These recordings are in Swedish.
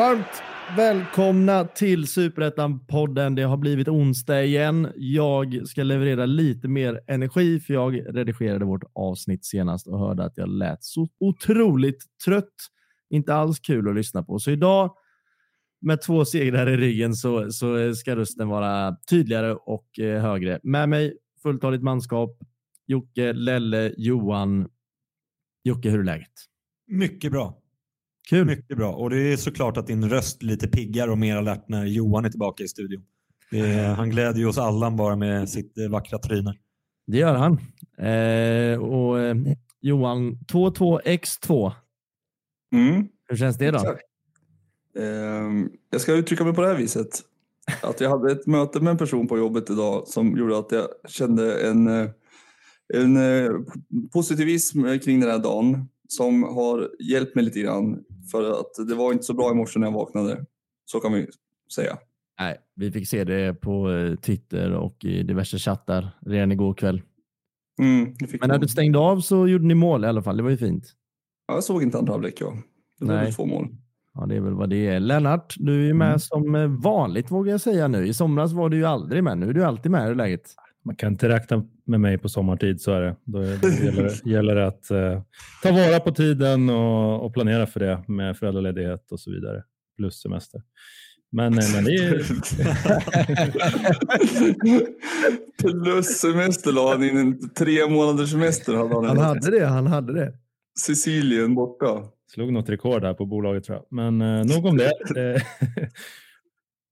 Varmt välkomna till Superettan-podden. Det har blivit onsdag igen. Jag ska leverera lite mer energi för jag redigerade vårt avsnitt senast och hörde att jag lät så otroligt trött. Inte alls kul att lyssna på. Så idag med två segrar i ryggen så, så ska rösten vara tydligare och eh, högre. Med mig fulltaligt manskap. Jocke, Lelle, Johan. Jocke, hur är läget? Mycket bra. Kul. Mycket bra. Och det är såklart att din röst är lite piggare och mer alert när Johan är tillbaka i studion. Är, han gläder ju oss alla bara med sitt eh, vackra tryne. Det gör han. Eh, och eh, Johan, 22x2. Mm, Hur känns det då? Ehm, jag ska uttrycka mig på det här viset. Att jag hade ett möte med en person på jobbet idag som gjorde att jag kände en, eh, en eh, positivism kring den här dagen som har hjälpt mig lite grann. För att det var inte så bra i morse när jag vaknade. Så kan vi säga. Nej, vi fick se det på eh, Twitter och i diverse chattar redan igår kväll. Mm, Men när du stängde av så gjorde ni mål i alla fall. Det var ju fint. ja, jag såg inte andra halvlek. Ja. Det Nej. väl två mål. Ja, det är väl vad det är. Lennart, du är med Mm. som eh, vanligt vågar jag säga nu. I somras var du ju aldrig med. Nu är du alltid med. Är läget? Man kan inte räkna med mig på sommartid, så är det. Då, gäller, det- gäller det att eh, ta vara på tiden och, och planera för det med föräldraledighet och så vidare. Plus semester. Men, eh, men det är, Plus semester la han in en tre månaders semester. Hade han Han hade det. Han hade det. Sicilien borta. slog något rekord här på bolaget tror jag. Men eh, nog om det.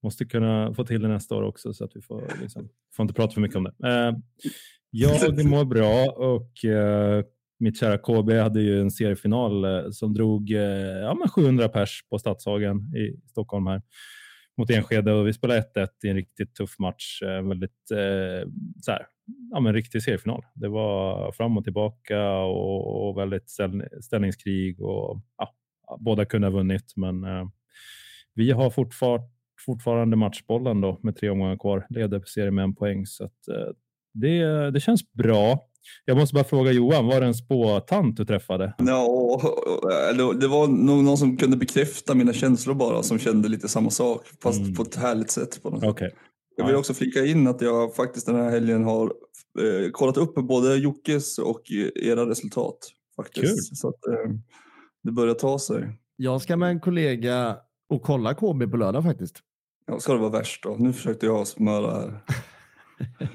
Måste kunna få till det nästa år också så att vi får, liksom, får inte prata för mycket om det. Eh, jag mår bra och eh, mitt kära KB hade ju en seriefinal eh, som drog eh, ja, men 700 pers på Stadshagen i Stockholm här mot Enskede och vi spelade 1-1 i en riktigt tuff match. Eh, väldigt eh, så här, ja, men riktig seriefinal. Det var fram och tillbaka och, och väldigt ställ, ställningskrig och ja, båda kunde ha vunnit, men eh, vi har fortfar, fortfarande matchbollen då med tre omgångar kvar, leder serien med en poäng så att eh, det, det känns bra. Jag måste bara fråga Johan, var det en spåtant du träffade? Ja, eller det var nog någon som kunde bekräfta mina känslor bara, som kände lite samma sak, fast Mm. på ett härligt sätt. På något. Okej. Jag vill Ja. också flika in att jag faktiskt den här helgen har eh, kollat upp både Jockes och era resultat. Faktiskt. Kul. Så att, eh, det börjar ta sig. Jag ska med en kollega och kolla KB på lördag faktiskt. Ja, ska det vara värst då? Nu försökte jag smöra här.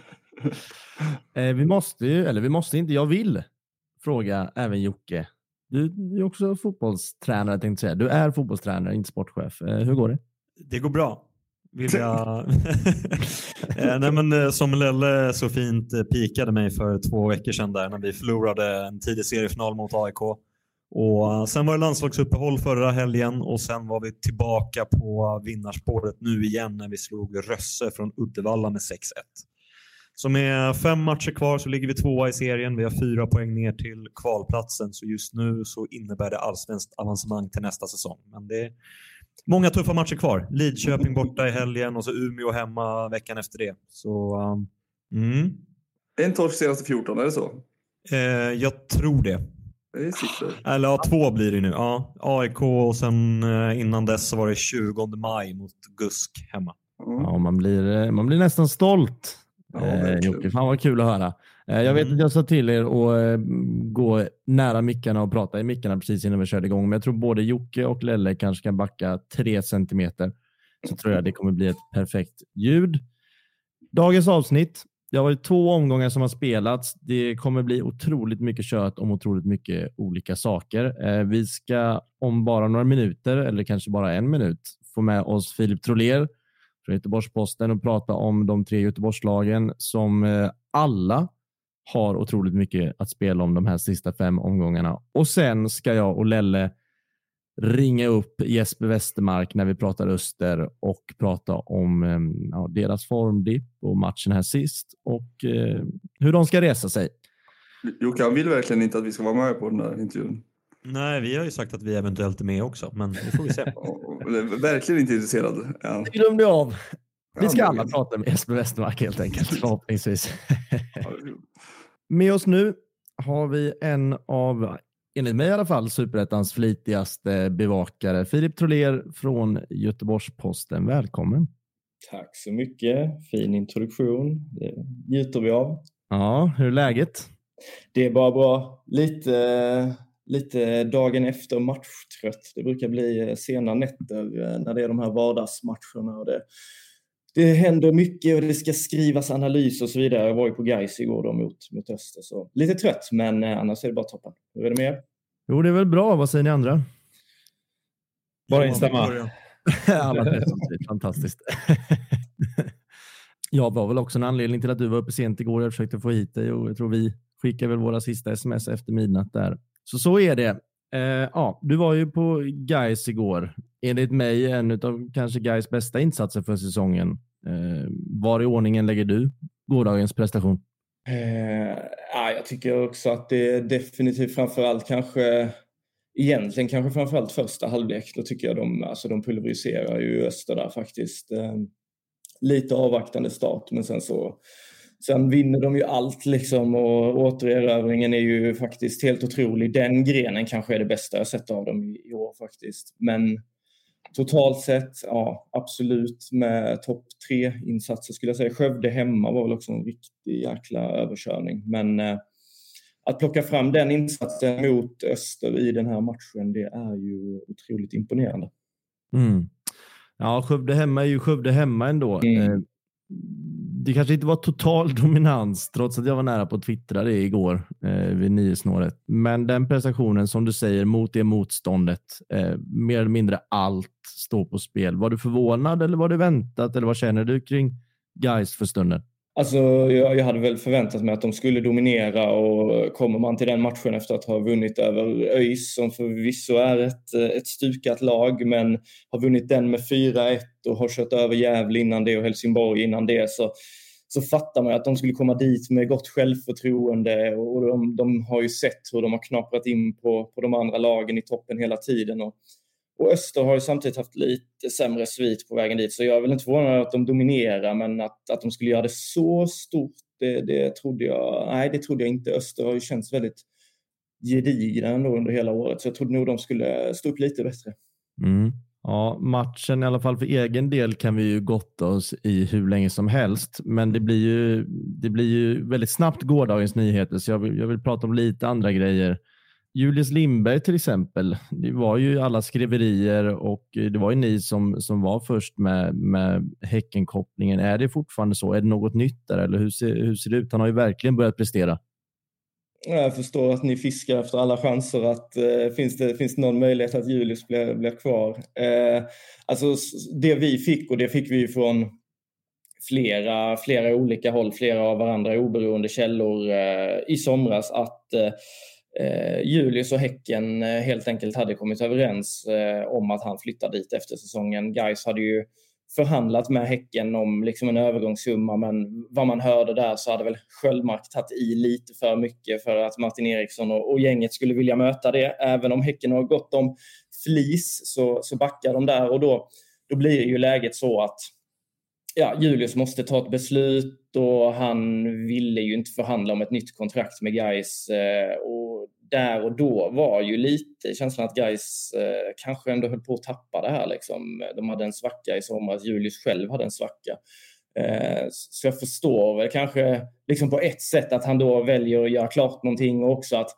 Eh, vi måste ju, eller vi måste inte, jag vill fråga även Jocke. Du, du är också fotbollstränare tänkte jag säga. Du är fotbollstränare, inte sportchef. Eh, hur går det? Det går bra. Vill jag... Eh, Nej, men, eh, som Lelle så fint eh, pikade mig för två veckor sedan där när vi förlorade en tidig seriefinal mot AIK. Och eh, sen var det landslagsuppehåll förra helgen och sen var vi tillbaka på vinnarspåret nu igen när vi slog Rösse från Uddevalla med 6-1. Så med fem matcher kvar så ligger vi tvåa i serien. Vi har fyra poäng ner till kvalplatsen så just nu så innebär det allsvenskt avancemang till nästa säsong. Men det är många tuffa matcher kvar. Lidköping borta i helgen och så Umeå hemma veckan efter det. Så um, mm, En torsk senaste 14, är det så? eh, jag tror det. Eller ja, två blir det nu. Ja, AIK och sen eh, innan dess så var det 20 maj mot GUSK hemma. Ja. Ja, man, blir, eh, man blir nästan stolt. Ja, eh. Jocke, fan vad kul att höra. Eh, jag vet Mm. att jag sa till er att eh, gå nära mickarna och prata i mickarna precis innan vi körde igång, men jag tror både Jocke och Lelle kanske kan backa tre centimeter. Så tror jag det kommer bli ett perfekt ljud. Dagens avsnitt. Det har varit två omgångar som har spelats. Det kommer bli otroligt mycket kött om otroligt mycket olika saker. Eh, vi ska om bara några minuter, eller kanske bara en minut, få med oss Filip Troler från Göteborgs-Posten och prata om de tre Göteborgslagen som eh, alla har otroligt mycket att spela om de här sista fem omgångarna. Och sen ska jag och Lelle ringa upp Jesper Westermark när vi pratar Öster och prata om eh, ja, deras formdipp och matchen här sist och eh, hur de ska resa sig. Jocke, han vill verkligen inte att vi ska vara med på den där intervjun. Nej, vi har ju sagt att vi eventuellt är med också, men det får vi se. Verkligen inte intresserad. Ja. Det glömde jag av. Vi ska alla prata med Jesper Westermark helt enkelt, förhoppningsvis. Med oss nu har vi en av, enligt mig i alla fall, superettans flitigaste bevakare, Filip Troler från Göteborgs-Posten. Välkommen! Tack så mycket. Fin introduktion. Det njuter vi av. Ja, hur är läget? Det är bara bra. Lite, lite dagen efter matchtrött. Det brukar bli sena nätter eh, när det är de här vardagsmatcherna. Och det, det händer mycket och det ska skrivas analys och så vidare. Jag var ju på Gais igår då mot, mot Öster. Så lite trött, men eh, annars är det bara toppen. Hur är det med er? Jo, det är väl bra. Vad säger ni andra? Bara instämma. Fantastiskt. Jag var väl också en anledning till att du var uppe sent igår. Jag försökte få hit dig och jag tror vi skickade väl våra sista sms efter midnatt där. Så så är det. Eh, ja, du var ju på Gais igår. Enligt mig en av kanske Gais bästa insatser för säsongen. Eh, var i ordningen lägger du gårdagens prestation? Eh, jag tycker också att det är definitivt framförallt kanske egentligen kanske framförallt första halvlek. Då tycker jag de, alltså de pulveriserar ju Öster där faktiskt. Eh, lite avvaktande start men sen så Sen vinner de ju allt liksom och återerövringen är ju faktiskt helt otrolig. Den grenen kanske är det bästa jag sett av dem i, år faktiskt. Men totalt sett, ja absolut med topp tre insatser skulle jag säga. Skövde hemma var väl också en riktig jäkla överkörning. Men eh, att plocka fram den insatsen mot Öster i den här matchen, det är ju otroligt imponerande. Mm. Ja, Skövde hemma är ju Skövde hemma ändå. Mm. Eh, det kanske inte var total dominans, trots att jag var nära på att twittra det igår eh, vid niosnåret. Men den prestationen som du säger mot det motståndet, eh, mer eller mindre allt står på spel. Var du förvånad eller var det väntat? Eller vad känner du kring guys för stunden? Alltså, jag, jag hade väl förväntat mig att de skulle dominera och kommer man till den matchen efter att ha vunnit över ÖIS som förvisso är ett, ett stukat lag men har vunnit den med 4-1 och har kört över Gävle innan det och Helsingborg innan det så, så fattar man att de skulle komma dit med gott självförtroende och de, de har ju sett hur de har knaprat in på, på de andra lagen i toppen hela tiden. Och, och Öster har ju samtidigt haft lite sämre svit på vägen dit, så jag är väl inte förvånad att de dominerar, men att, att de skulle göra det så stort, det, det trodde jag, nej det trodde jag inte. Öster har ju känts väldigt gedigna ändå under hela året, så jag trodde nog de skulle stå upp lite bättre. Mm. Ja, matchen i alla fall för egen del kan vi ju gotta oss i hur länge som helst, men det blir ju, det blir ju väldigt snabbt gårdagens nyheter, så jag vill, jag vill prata om lite andra grejer. Julius Lindberg till exempel, det var ju alla skriverier och eh, det var ju ni som, som var först med, med Häckenkopplingen. Är det fortfarande så? Är det något nytt där eller hur ser, hur ser det ut? Han har ju verkligen börjat prestera. Jag förstår att ni fiskar efter alla chanser. Att, eh, finns, det, finns det någon möjlighet att Julius blir, blir kvar? Eh, alltså, det vi fick, och det fick vi från flera, flera olika håll, flera av varandra oberoende källor eh, i somras, att eh, eh, Julius och Häcken eh, helt enkelt hade kommit överens eh, om att han flyttar dit efter säsongen. Guys hade ju förhandlat med Häcken om liksom en övergångssumma men vad man hörde där så hade väl Sköldmark tagit i lite för mycket för att Martin Eriksson och, och gänget skulle vilja möta det. Även om Häcken har gått om flis så, så backar de där och då, då blir ju läget så att ja, Julius måste ta ett beslut och han ville ju inte förhandla om ett nytt kontrakt med Gais eh, och där och då var ju lite känslan att Gais eh, kanske ändå höll på att tappa det här. Liksom. De hade en svacka i somras, Julius själv hade en svacka. Eh, så jag förstår väl kanske liksom på ett sätt att han då väljer att göra klart någonting och också att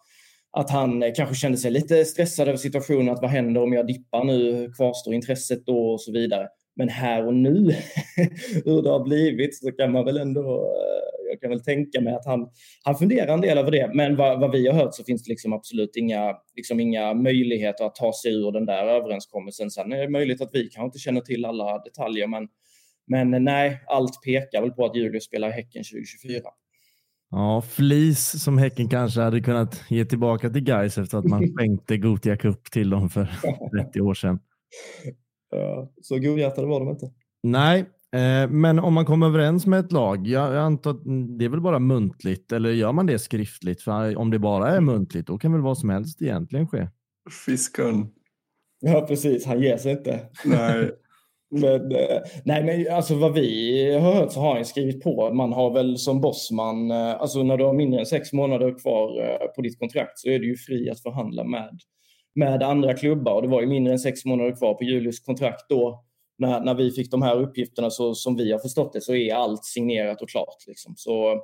att han kanske kände sig lite stressad över situationen. Att vad händer om jag dippar nu? Kvarstår intresset då? Och så vidare. Men här och nu, hur det har blivit, så kan man väl ändå... eh, Jag kan väl tänka mig att han, han funderar en del över det. Men vad, vad vi har hört så finns det liksom absolut inga, liksom inga möjligheter att ta sig ur den där överenskommelsen. Sen är det möjligt att vi kanske inte känner till alla detaljer, men, men nej, allt pekar väl på att Julius spelar Häcken 2024. Ja, flis som Häcken kanske hade kunnat ge tillbaka till Gais efter att man skänkte Gothia Cup till dem för 30 år sedan. Så godhjärtade var de inte. Nej, eh, men om man kommer överens med ett lag, jag, antar att det är väl bara muntligt eller gör man det skriftligt? För om det bara är muntligt, då kan väl vad som helst egentligen ske. Fiskaren. Ja, precis. Han ger sig inte. Nej. Men, eh, nej, men alltså vad vi har hört så har han skrivit på. Man har väl som bossman, eh, alltså när du har mindre än sex månader kvar på ditt kontrakt så är du ju fri att förhandla med, med andra klubbar. Och det var ju mindre än sex månader kvar på Julius kontrakt då. När, när vi fick de här uppgifterna så som vi har förstått det så är allt signerat och klart. Liksom. Så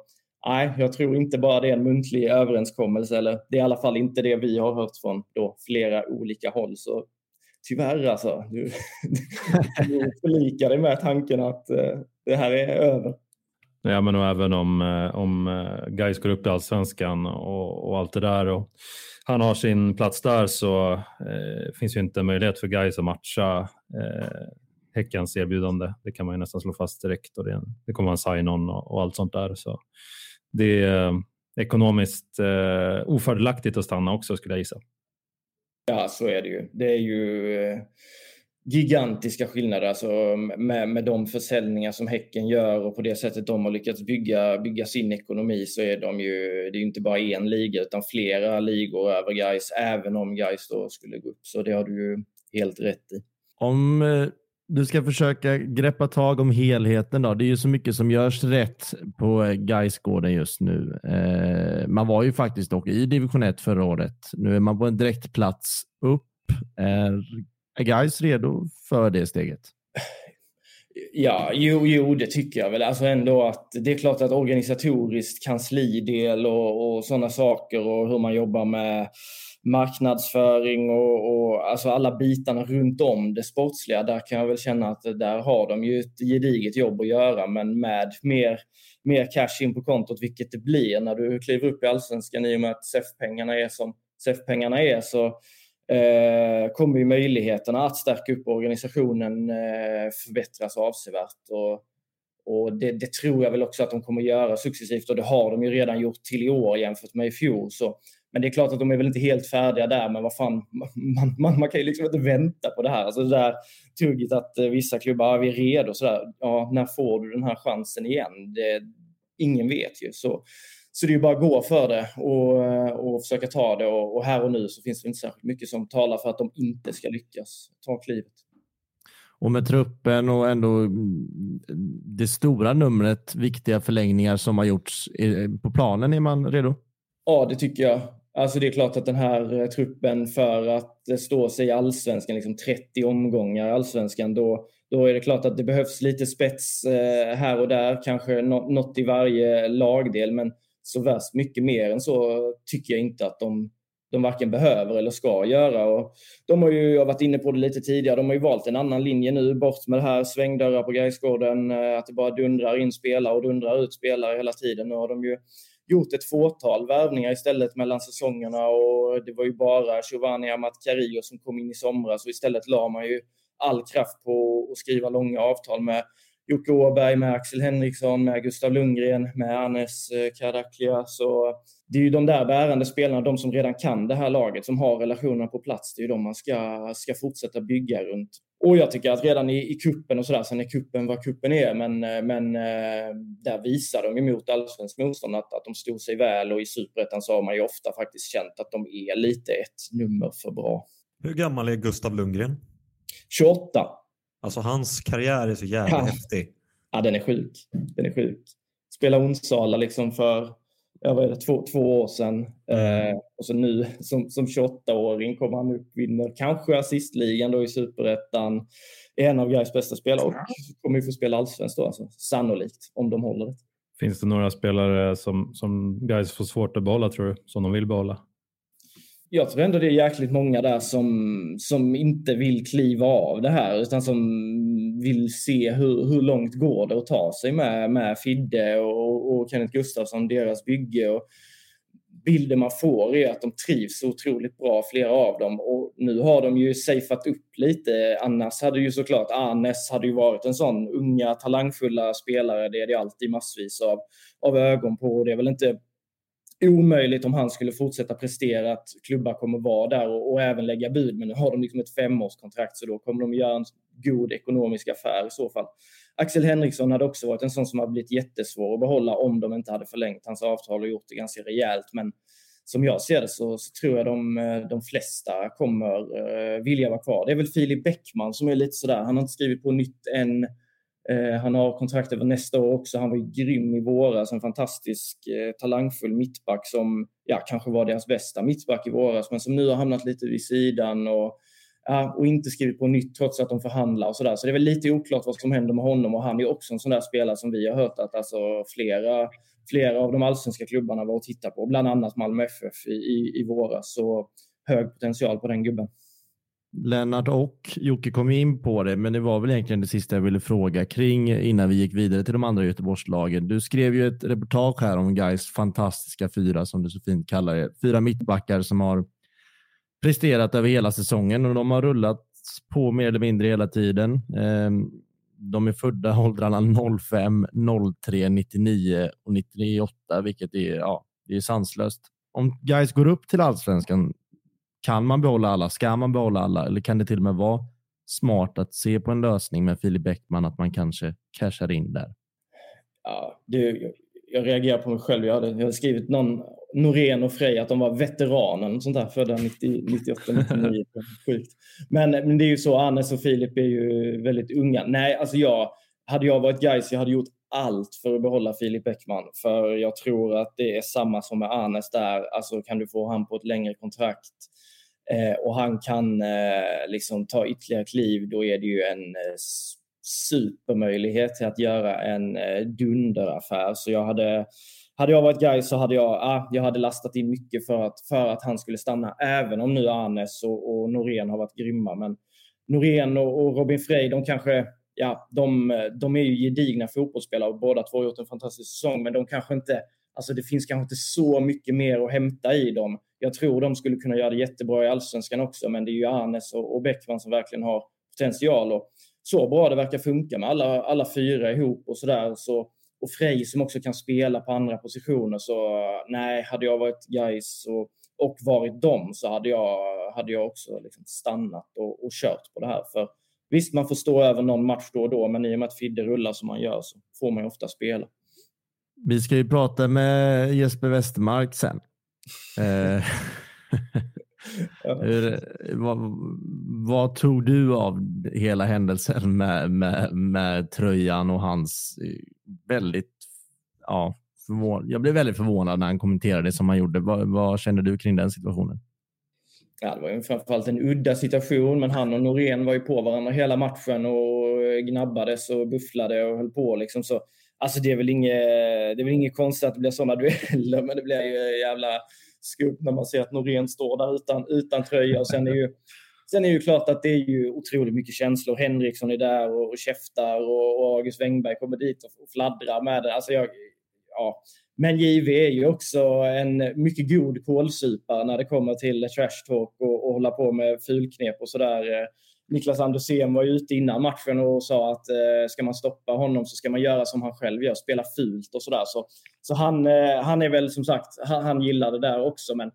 nej, jag tror inte bara det är en muntlig överenskommelse. Eller det är i alla fall inte det vi har hört från då flera olika håll. Så tyvärr alltså. Du, du förlikar dig med tanken att eh, det här är över. Ja, men och även om, eh, om eh, Gais går upp i allsvenskan och, och allt det där och han har sin plats där så eh, finns ju inte möjlighet för Gais att matcha eh, Häckens erbjudande. Det kan man ju nästan slå fast direkt och det, det kommer vara en sign-on och, och, allt sånt där. Så det är eh, ekonomiskt eh, ofördelaktigt att stanna också skulle jag gissa. Ja, så är det ju. Det är ju eh, gigantiska skillnader alltså med, med de försäljningar som Häcken gör och på det sättet de har lyckats bygga, bygga sin ekonomi så är de ju, det är inte bara en liga utan flera ligor över guys även om guys då skulle gå upp. Så det har du ju helt rätt i. Om eh, du ska försöka greppa tag om helheten då. Det är ju så mycket som görs rätt på eh, Gaisgården just nu. Eh, man var ju faktiskt dock i division 1 förra året. Nu är man på en direktplats upp. Är, är Gais redo för det steget? Ja, jo, jo, det tycker jag väl. Alltså ändå att det är klart att organisatoriskt kanslidel och, och sådana saker och hur man jobbar med marknadsföring och, och alltså alla bitarna runt om det sportsliga. Där kan jag väl känna att där har de ju ett gediget jobb att göra, men med mer, mer cash in på kontot, vilket det blir när du kliver upp i allsvenskan i och med att SEF-pengarna är som SEF-pengarna är, så eh, kommer ju möjligheterna att stärka upp organisationen eh, förbättras avsevärt. Och, och det, det, tror jag väl också att de kommer göra successivt och det har de ju redan gjort till i år jämfört med i fjol. Så men det är klart att de är väl inte helt färdiga där, men vad fan, man, man, man kan ju liksom inte vänta på det här. Alltså det där tugget att eh, vissa klubbar, ah, vi är redo sådär. Ja, när får du den här chansen igen? Det, ingen vet ju. Så, så det är ju bara att gå för det och, eh, och försöka ta det. Och, och här och nu så finns det inte särskilt mycket som talar för att de inte ska lyckas ta klivet. Och med truppen och ändå mm, det stora numret viktiga förlängningar som har gjorts på planen, är man redo? Ja, det tycker jag. Alltså det är klart att den här eh, truppen för att stå sig i allsvenskan, liksom 30 omgångar i allsvenskan, då, då är det klart att det behövs lite spets eh, här och där, kanske något i varje lagdel, men så värst mycket mer än så tycker jag inte att de, de varken behöver eller ska göra. Och de har ju, jag har varit inne på det lite tidigare, de har ju valt en annan linje nu, bort med det här svängdörrar på Gaisgården, eh, att det bara dundrar in spelare och dundrar ut spelare hela tiden. Nu har de ju gjort ett fåtal värvningar istället mellan säsongerna och det var ju bara Giovanni Amat Carillo som kom in i somras och istället la man ju all kraft på att skriva långa avtal med Jocke Åberg, med Axel Henriksson, med Gustav Lundgren, med Anes eh, Kardaklia. Så det är ju de där bärande spelarna, de som redan kan det här laget, som har relationerna på plats. Det är ju de man ska, ska fortsätta bygga runt. Och jag tycker att redan i, i kuppen och sådär, sen är kuppen vad kuppen är, men, eh, men eh, där visar de emot allsvensk motstånd att, att de stod sig väl och i superettan så har man ju ofta faktiskt känt att de är lite ett nummer för bra. Hur gammal är Gustav Lundgren? 28. Alltså hans karriär är så jävla ja. häftig. Ja, den är sjuk. Den är sjuk. Spela Onsala liksom för ja, vad är det, två, två år sedan. Eh, och så nu som, som 28-åring kommer han upp, vinner kanske assistligan då i superettan. Är en av Gais bästa spelare och kommer ju få spela allsvenskt då, alltså, sannolikt, om de håller det. Finns det några spelare som, som Gais får svårt att behålla tror du, som de vill behålla? Jag tror ändå det är jäkligt många där som, som inte vill kliva av det här utan som vill se hur, hur långt går det att ta sig med, med Fidde och, och Kenneth Gustafsson, deras bygge. Och bilden man får är att de trivs otroligt bra, flera av dem. Och nu har de ju safeat upp lite. Annars hade ju såklart Arnes hade ju varit en sån unga talangfulla spelare. Det är det alltid massvis av, av ögon på. Det är väl inte omöjligt om han skulle fortsätta prestera att klubbar kommer vara där och, och, även lägga bud. Men nu har de liksom ett femårskontrakt så då kommer de göra en god ekonomisk affär i så fall. Axel Henriksson hade också varit en sån som har blivit jättesvår att behålla om de inte hade förlängt hans avtal och gjort det ganska rejält. Men som jag ser det så, så tror jag de, eh, de flesta kommer uh, vilja vara kvar. Det är väl Filip Bäckman som är lite sådär, han har inte skrivit på nytt än. Eh, han har kontrakt över nästa år också. Han var ju grym i våras, en fantastisk eh, talangfull mittback som ja, kanske var deras bästa mittback i våras, men som nu har hamnat lite vid sidan och ja, och inte skrivit på nytt trots att de förhandlar och sådär. Så det är väl lite oklart vad som händer med honom och han är också en sån där spelare som vi har hört att alltså flera, flera av de allsvenska klubbarna var och tittade på, bland annat Malmö FF i, i, i våras. Så hög potential på den gubben. Lennart och Jocke kom in på det, men det var väl egentligen det sista jag ville fråga kring innan vi gick vidare till de andra Göteborgslagen. Du skrev ju ett reportage här om Gais fantastiska fyra, som du så fint kallar det. Fyra mittbackar som har presterat över hela säsongen och de har rullat på mer eller mindre hela tiden. Ehm, de är födda åldrarna 05, 03, 99 och 98, vilket är, ja, det är sanslöst. Om guys går upp till allsvenskan, kan man behålla alla? Ska man behålla alla? Eller kan det till och med vara smart att se på en lösning med Filip Bäckman, att man kanske cashar in där? Ja, det, jag reagerar på mig själv. Jag hade, jag hade skrivit någon Norén och Frej att de var veteranen, sånt där, födda 90, 98, 99. Sjukt. Men, men det är ju så, Annes och Filip är ju väldigt unga. Nej, alltså jag, hade jag varit guys, jag hade gjort allt för att behålla Filip Bäckman. För jag tror att det är samma som med Anes där. Alltså kan du få han på ett längre kontrakt Eh, och han kan eh, liksom ta ytterligare kliv, då är det ju en eh, supermöjlighet till att göra en eh, dunderaffär. Så jag hade, hade jag varit guy så hade jag, ah, jag hade lastat in mycket för att, för att han skulle stanna, även om nu Arnes och, och Norén har varit grymma. Men Norén och, och Robin Frey, de kanske, ja, de, de är ju gedigna fotbollsspelare och båda två har gjort en fantastisk säsong, men de kanske inte, alltså det finns kanske inte så mycket mer att hämta i dem. Jag tror de skulle kunna göra det jättebra i allsvenskan också, men det är ju Arnes och, och Bäckman som verkligen har potential. Och så bra det verkar funka med alla, alla fyra ihop och sådär. Så, och Frej som också kan spela på andra positioner. Så nej, hade jag varit guys och, och varit dem så hade jag, hade jag också liksom stannat och, och kört på det här. För visst, man får stå över någon match då och då, men i och med att Fidde rullar som man gör så får man ju ofta spela. Vi ska ju prata med Jesper Westermark sen. Eh, Hur, vad, vad tror du av hela händelsen med, med, med tröjan och hans eh, väldigt, ja, förvån, jag blev väldigt förvånad när han kommenterade det som han gjorde. Vad, vad känner du kring den situationen? Ja, det var ju framförallt en udda situation, men han och Norén var ju på varandra hela matchen och gnabbades och bufflade och höll på. Liksom. Så, alltså det är väl inget, det är väl inget konstigt att det blir sådana dueller, men det blir ju jävla skumt när man ser att Norén står där utan, utan tröja. Och sen är ju Sen är det ju klart att det är ju otroligt mycket känslor. Henriksson är där och, och käftar och, och August Wengberg kommer dit och, och fladdrar med det. Alltså jag, ja. Men JV är ju också en mycket god kålsupare när det kommer till trash talk och, och hålla på med fulknep och sådär. Niklas Andersén var ju ute innan matchen och sa att eh, ska man stoppa honom så ska man göra som han själv gör, spela fult och sådär. Så, så han, eh, han är väl som sagt, han, han gillar det där också. Men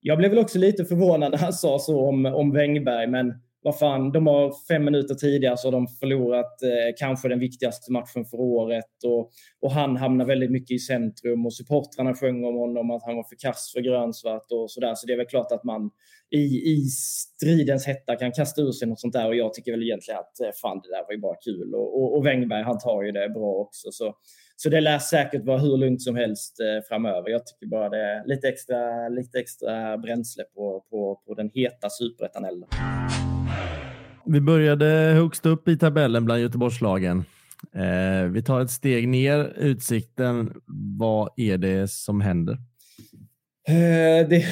jag blev väl också lite förvånad när han sa så om, om Wängberg, men vad fan, de har fem minuter tidigare så har de förlorat eh, kanske den viktigaste matchen för året och, och han hamnar väldigt mycket i centrum och supportrarna sjöng om honom att han var för kass för grönsvart och sådär. Så det är väl klart att man i, i stridens hetta kan kasta ur sig något sånt där och jag tycker väl egentligen att eh, fan det där var ju bara kul och, och, och Wängberg han tar ju det bra också. Så, så det lär säkert vara hur lugnt som helst eh, framöver. Jag tycker bara det är lite extra, lite extra bränsle på, på, på den heta superettan-elden. Vi började högst upp i tabellen bland Göteborgslagen. Eh, vi tar ett steg ner. Utsikten. Vad är det som händer? Eh, det,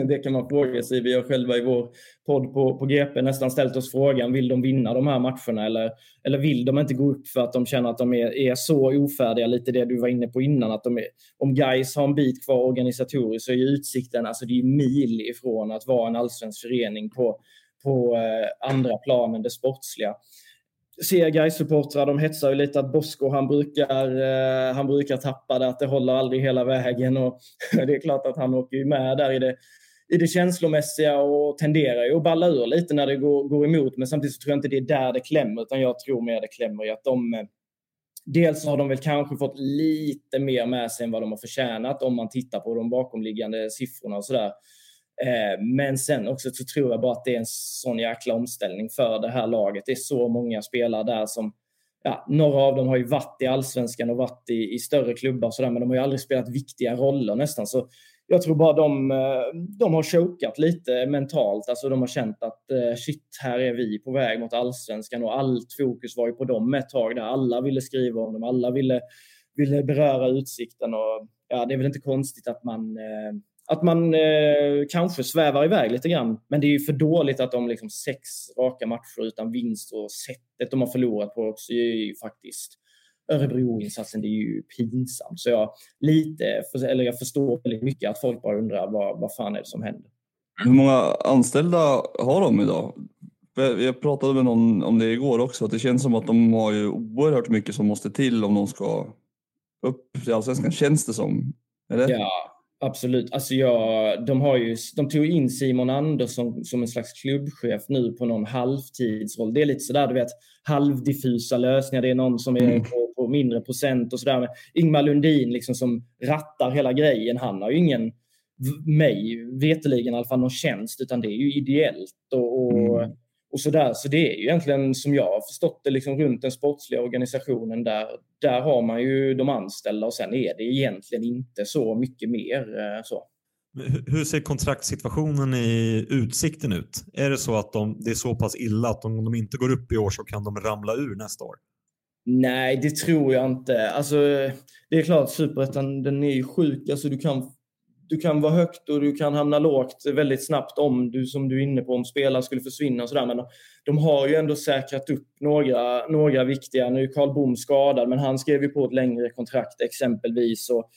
det, kan man fråga sig. Vi har själva i vår podd på, på GP nästan ställt oss frågan, vill de vinna de här matcherna eller, eller vill de inte gå upp för att de känner att de är, är så ofärdiga? Lite det du var inne på innan, att de är, om Guys har en bit kvar organisatoriskt så är utsikten, alltså det är mil ifrån att vara en allsvensk förening på, på eh, andra plan än det sportsliga. Ser Gais-supportrar, de hetsar ju lite att Bosko han brukar, eh, han brukar tappa det, att det håller aldrig hela vägen. Och det är klart att han åker ju med där i det, i det känslomässiga och tenderar ju att balla ur lite när det går, går emot. Men samtidigt så tror jag inte det är där det klämmer, utan jag tror mer det klämmer i att de, eh, dels har de väl kanske fått lite mer med sig än vad de har förtjänat om man tittar på de bakomliggande siffrorna och sådär. Eh, men sen också så tror jag bara att det är en sån jäkla omställning för det här laget. Det är så många spelare där som Ja, några av dem har ju varit i allsvenskan och varit i, i större klubbar och sådär, men de har ju aldrig spelat viktiga roller nästan. Så jag tror bara de, eh, de har chokat lite mentalt. Alltså de har känt att eh, shit, här är vi på väg mot allsvenskan och allt fokus var ju på dem ett tag där alla ville skriva om dem, alla ville, ville beröra utsikten och ja, det är väl inte konstigt att man att man eh, kanske svävar iväg lite grann. Men det är ju för dåligt att de liksom sex raka matcher utan vinst och sättet de har förlorat på också är ju faktiskt Örebro-insatsen, det är ju pinsamt. Så jag, lite, eller jag förstår väldigt mycket att folk bara undrar vad, vad fan är det som händer. Hur många anställda har de idag? Jag pratade med någon om det igår också, att det känns som att de har ju oerhört mycket som måste till om de ska upp till allsvenskan, känns det som. Eller? Ja, Absolut. Alltså jag, de, har ju, de tog in Simon Andersson som en slags klubbchef nu på någon halvtidsroll. Det är lite sådär, du vet, halvdiffusa lösningar. Det är någon som är mm. på, på, mindre procent och sådär. Ingmar Lundin liksom som rattar hela grejen. Han har ju ingen, mig veteligen i alla fall, någon tjänst, utan det är ju ideellt. Och, och mm och så där. Så det är ju egentligen som jag har förstått det liksom runt den sportsliga organisationen där. Där har man ju de anställda och sen är det egentligen inte så mycket mer eh, så. Hur ser kontraktssituationen i Utsikten ut? Är det så att de, det är så pass illa att om de inte går upp i år så kan de ramla ur nästa år? Nej, det tror jag inte. Alltså, det är klart, superettan den är ju sjuk. Alltså, du kan du kan vara högt och du kan hamna lågt väldigt snabbt om du, som du är inne på, om spelare skulle försvinna och sådär. Men de har ju ändå säkrat upp några, några viktiga. Nu är Karl Bom skadad, men han skrev ju på ett längre kontrakt exempelvis. Och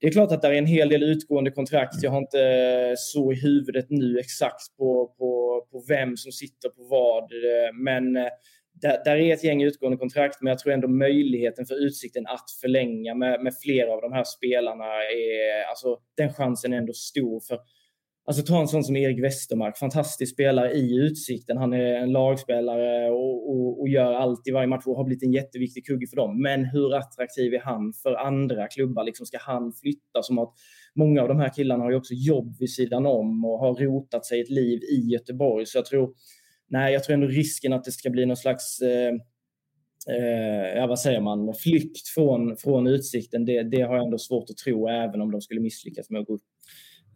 det är klart att det är en hel del utgående kontrakt. Jag har inte så i huvudet nu exakt på, på, på vem som sitter på vad. Men eh, där, där, är ett gäng utgående kontrakt, men jag tror ändå möjligheten för Utsikten att förlänga med, med flera av de här spelarna, är, alltså, den chansen är ändå stor. för Alltså ta en sån som Erik Westermark, fantastisk spelare i Utsikten. Han är en lagspelare och, och, och, gör allt i varje match och har blivit en jätteviktig kugge för dem. Men hur attraktiv är han för andra klubbar? Liksom ska han flytta? Som att många av de här killarna har ju också jobb vid sidan om och har rotat sig ett liv i Göteborg. Så jag tror nej, jag tror ändå risken att det ska bli någon slags eh, eh, vad säger man, flykt från, från utsikten, det, det har jag ändå svårt att tro, även om de skulle misslyckas med att gå upp.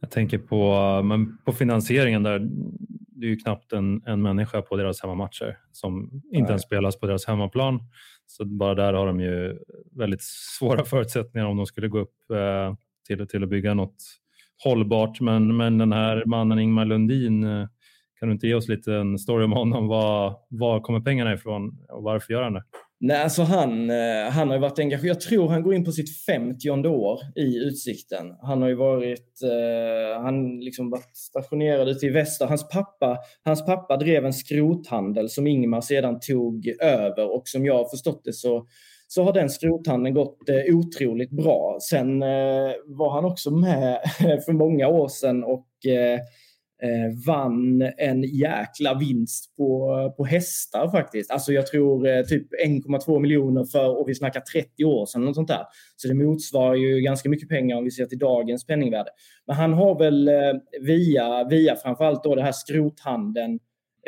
Jag tänker på, men på finansieringen där. Det är ju knappt en, en människa på deras hemmamatcher som inte Nej. ens spelas på deras hemmaplan. Så bara där har de ju väldigt svåra förutsättningar om de skulle gå upp eh, till, till att bygga något hållbart. Men, men den här mannen Ingmar Lundin eh, kan du inte ge oss lite en story om honom? Var, var kommer pengarna ifrån och varför gör han det? Nej, alltså han, eh, han har ju varit engagerad. Jag tror han går in på sitt 50 år i Utsikten. Han har ju varit, eh, han liksom varit stationerad ute i väster. Hans pappa, hans pappa drev en skrothandel som Ingmar sedan tog över och som jag har förstått det så så har den skrothandeln gått eh, otroligt bra. Sen eh, var han också med för många år sedan och eh, Eh, vann en jäkla vinst på, på hästar faktiskt. Alltså jag tror eh, typ 1,2 miljoner för, och vi snackar 30 år sedan, något sånt där. Så det motsvarar ju ganska mycket pengar om vi ser till dagens penningvärde. Men han har väl eh, via, via framförallt då det här skrothandeln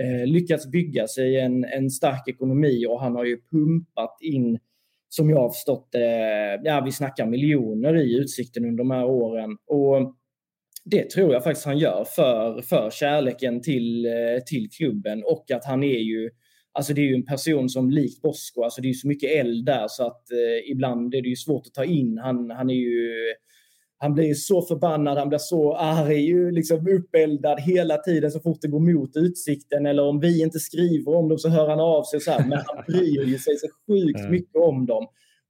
eh, lyckats bygga sig en, en stark ekonomi och han har ju pumpat in som jag har förstått ja vi snackar miljoner i Utsikten under de här åren. Och det tror jag faktiskt han gör för, för kärleken till, eh, till klubben och att han är ju Alltså det är ju en person som likt Bosko, alltså det är så mycket eld där så att eh, ibland är det ju svårt att ta in. Han, han är ju han blir så förbannad, han blir så arg, liksom uppeldad hela tiden så fort det går mot utsikten eller om vi inte skriver om dem så hör han av sig. Så här. Men han bryr ju sig så sjukt mycket om dem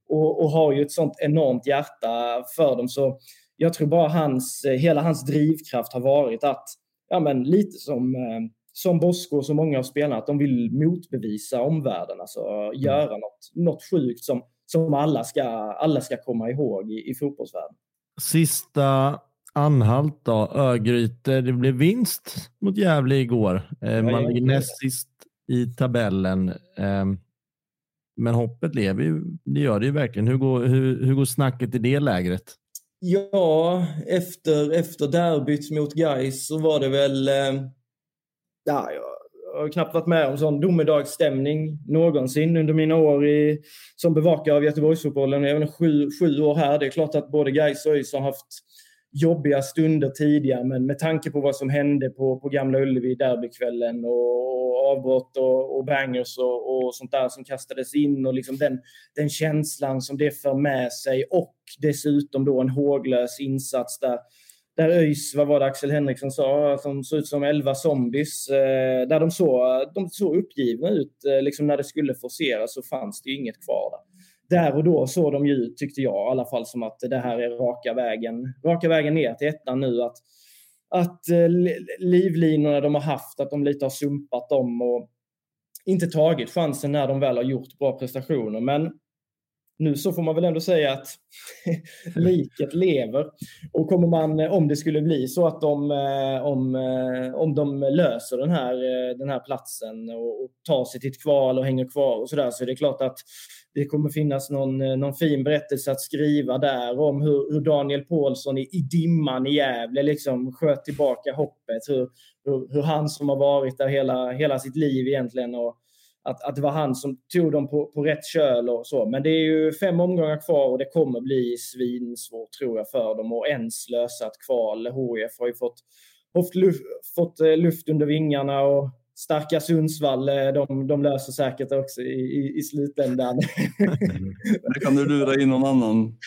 och, och har ju ett sånt enormt hjärta för dem. Så jag tror bara hans, eh, hela hans drivkraft har varit att, ja men lite som, eh, som Bosko och så många av spelarna, att de vill motbevisa omvärlden, alltså göra mm. något, något sjukt som, som alla, ska, alla ska komma ihåg i, i fotbollsvärlden. Sista anhalt då, Örgryte. Det blev vinst mot Gävle igår. Eh, man ligger näst sist i tabellen. Ehm, men hoppet lever ju. Det gör det ju verkligen. Hur går, hur, hur går snacket i det lägret? Ja, efter, efter derbyt mot Gais så var det väl... Eh, ja, jag har knappt varit med om sån domedagsstämning någonsin under mina år i, som bevakare av Göteborgsfotbollen. Jag är sju, sju år här. Det är klart att både Gais och ÖIS har haft jobbiga stunder tidigare, men med tanke på vad som hände på, på Gamla Ullevi derbykvällen och, och avbrott och, och bangers och, och, sånt där som kastades in och liksom den, den känslan som det för med sig och dessutom då en håglös insats där där ÖIS, vad var det Axel Henriksson sa, som såg ut som elva zombies. Eh, där de såg, de såg uppgivna ut. Eh, liksom när det skulle forceras så fanns det inget kvar där där och då såg de ju, tyckte jag i alla fall, som att det här är raka vägen, raka vägen ner till ettan nu. Att, att eh, livlinorna de har haft, att de lite har sumpat dem och inte tagit chansen när de väl har gjort bra prestationer. Men nu så får man väl ändå säga att liket lever. Och kommer man, eh, om det skulle bli så att de, eh, om, eh, om de löser den här, den här platsen och, och tar sig till ett kval och hänger kvar och sådär så är det klart att det kommer finnas någon, någon fin berättelse att skriva där om hur, hur Daniel Paulsson i, i dimman i Gävle liksom sköt tillbaka hoppet. Hur, hur, hur, han som har varit där hela, hela sitt liv egentligen och att, att det var han som tog dem på, på rätt köl och så. Men det är ju fem omgångar kvar och det kommer bli svinsvårt tror jag för dem att ens lösa ett kval. HIF har ju fått, fått, luft, fått eh, luft under vingarna och starka Sundsvall, eh, de, de löser säkert också i, i, i slutändan. Det kan du lura in någon annan.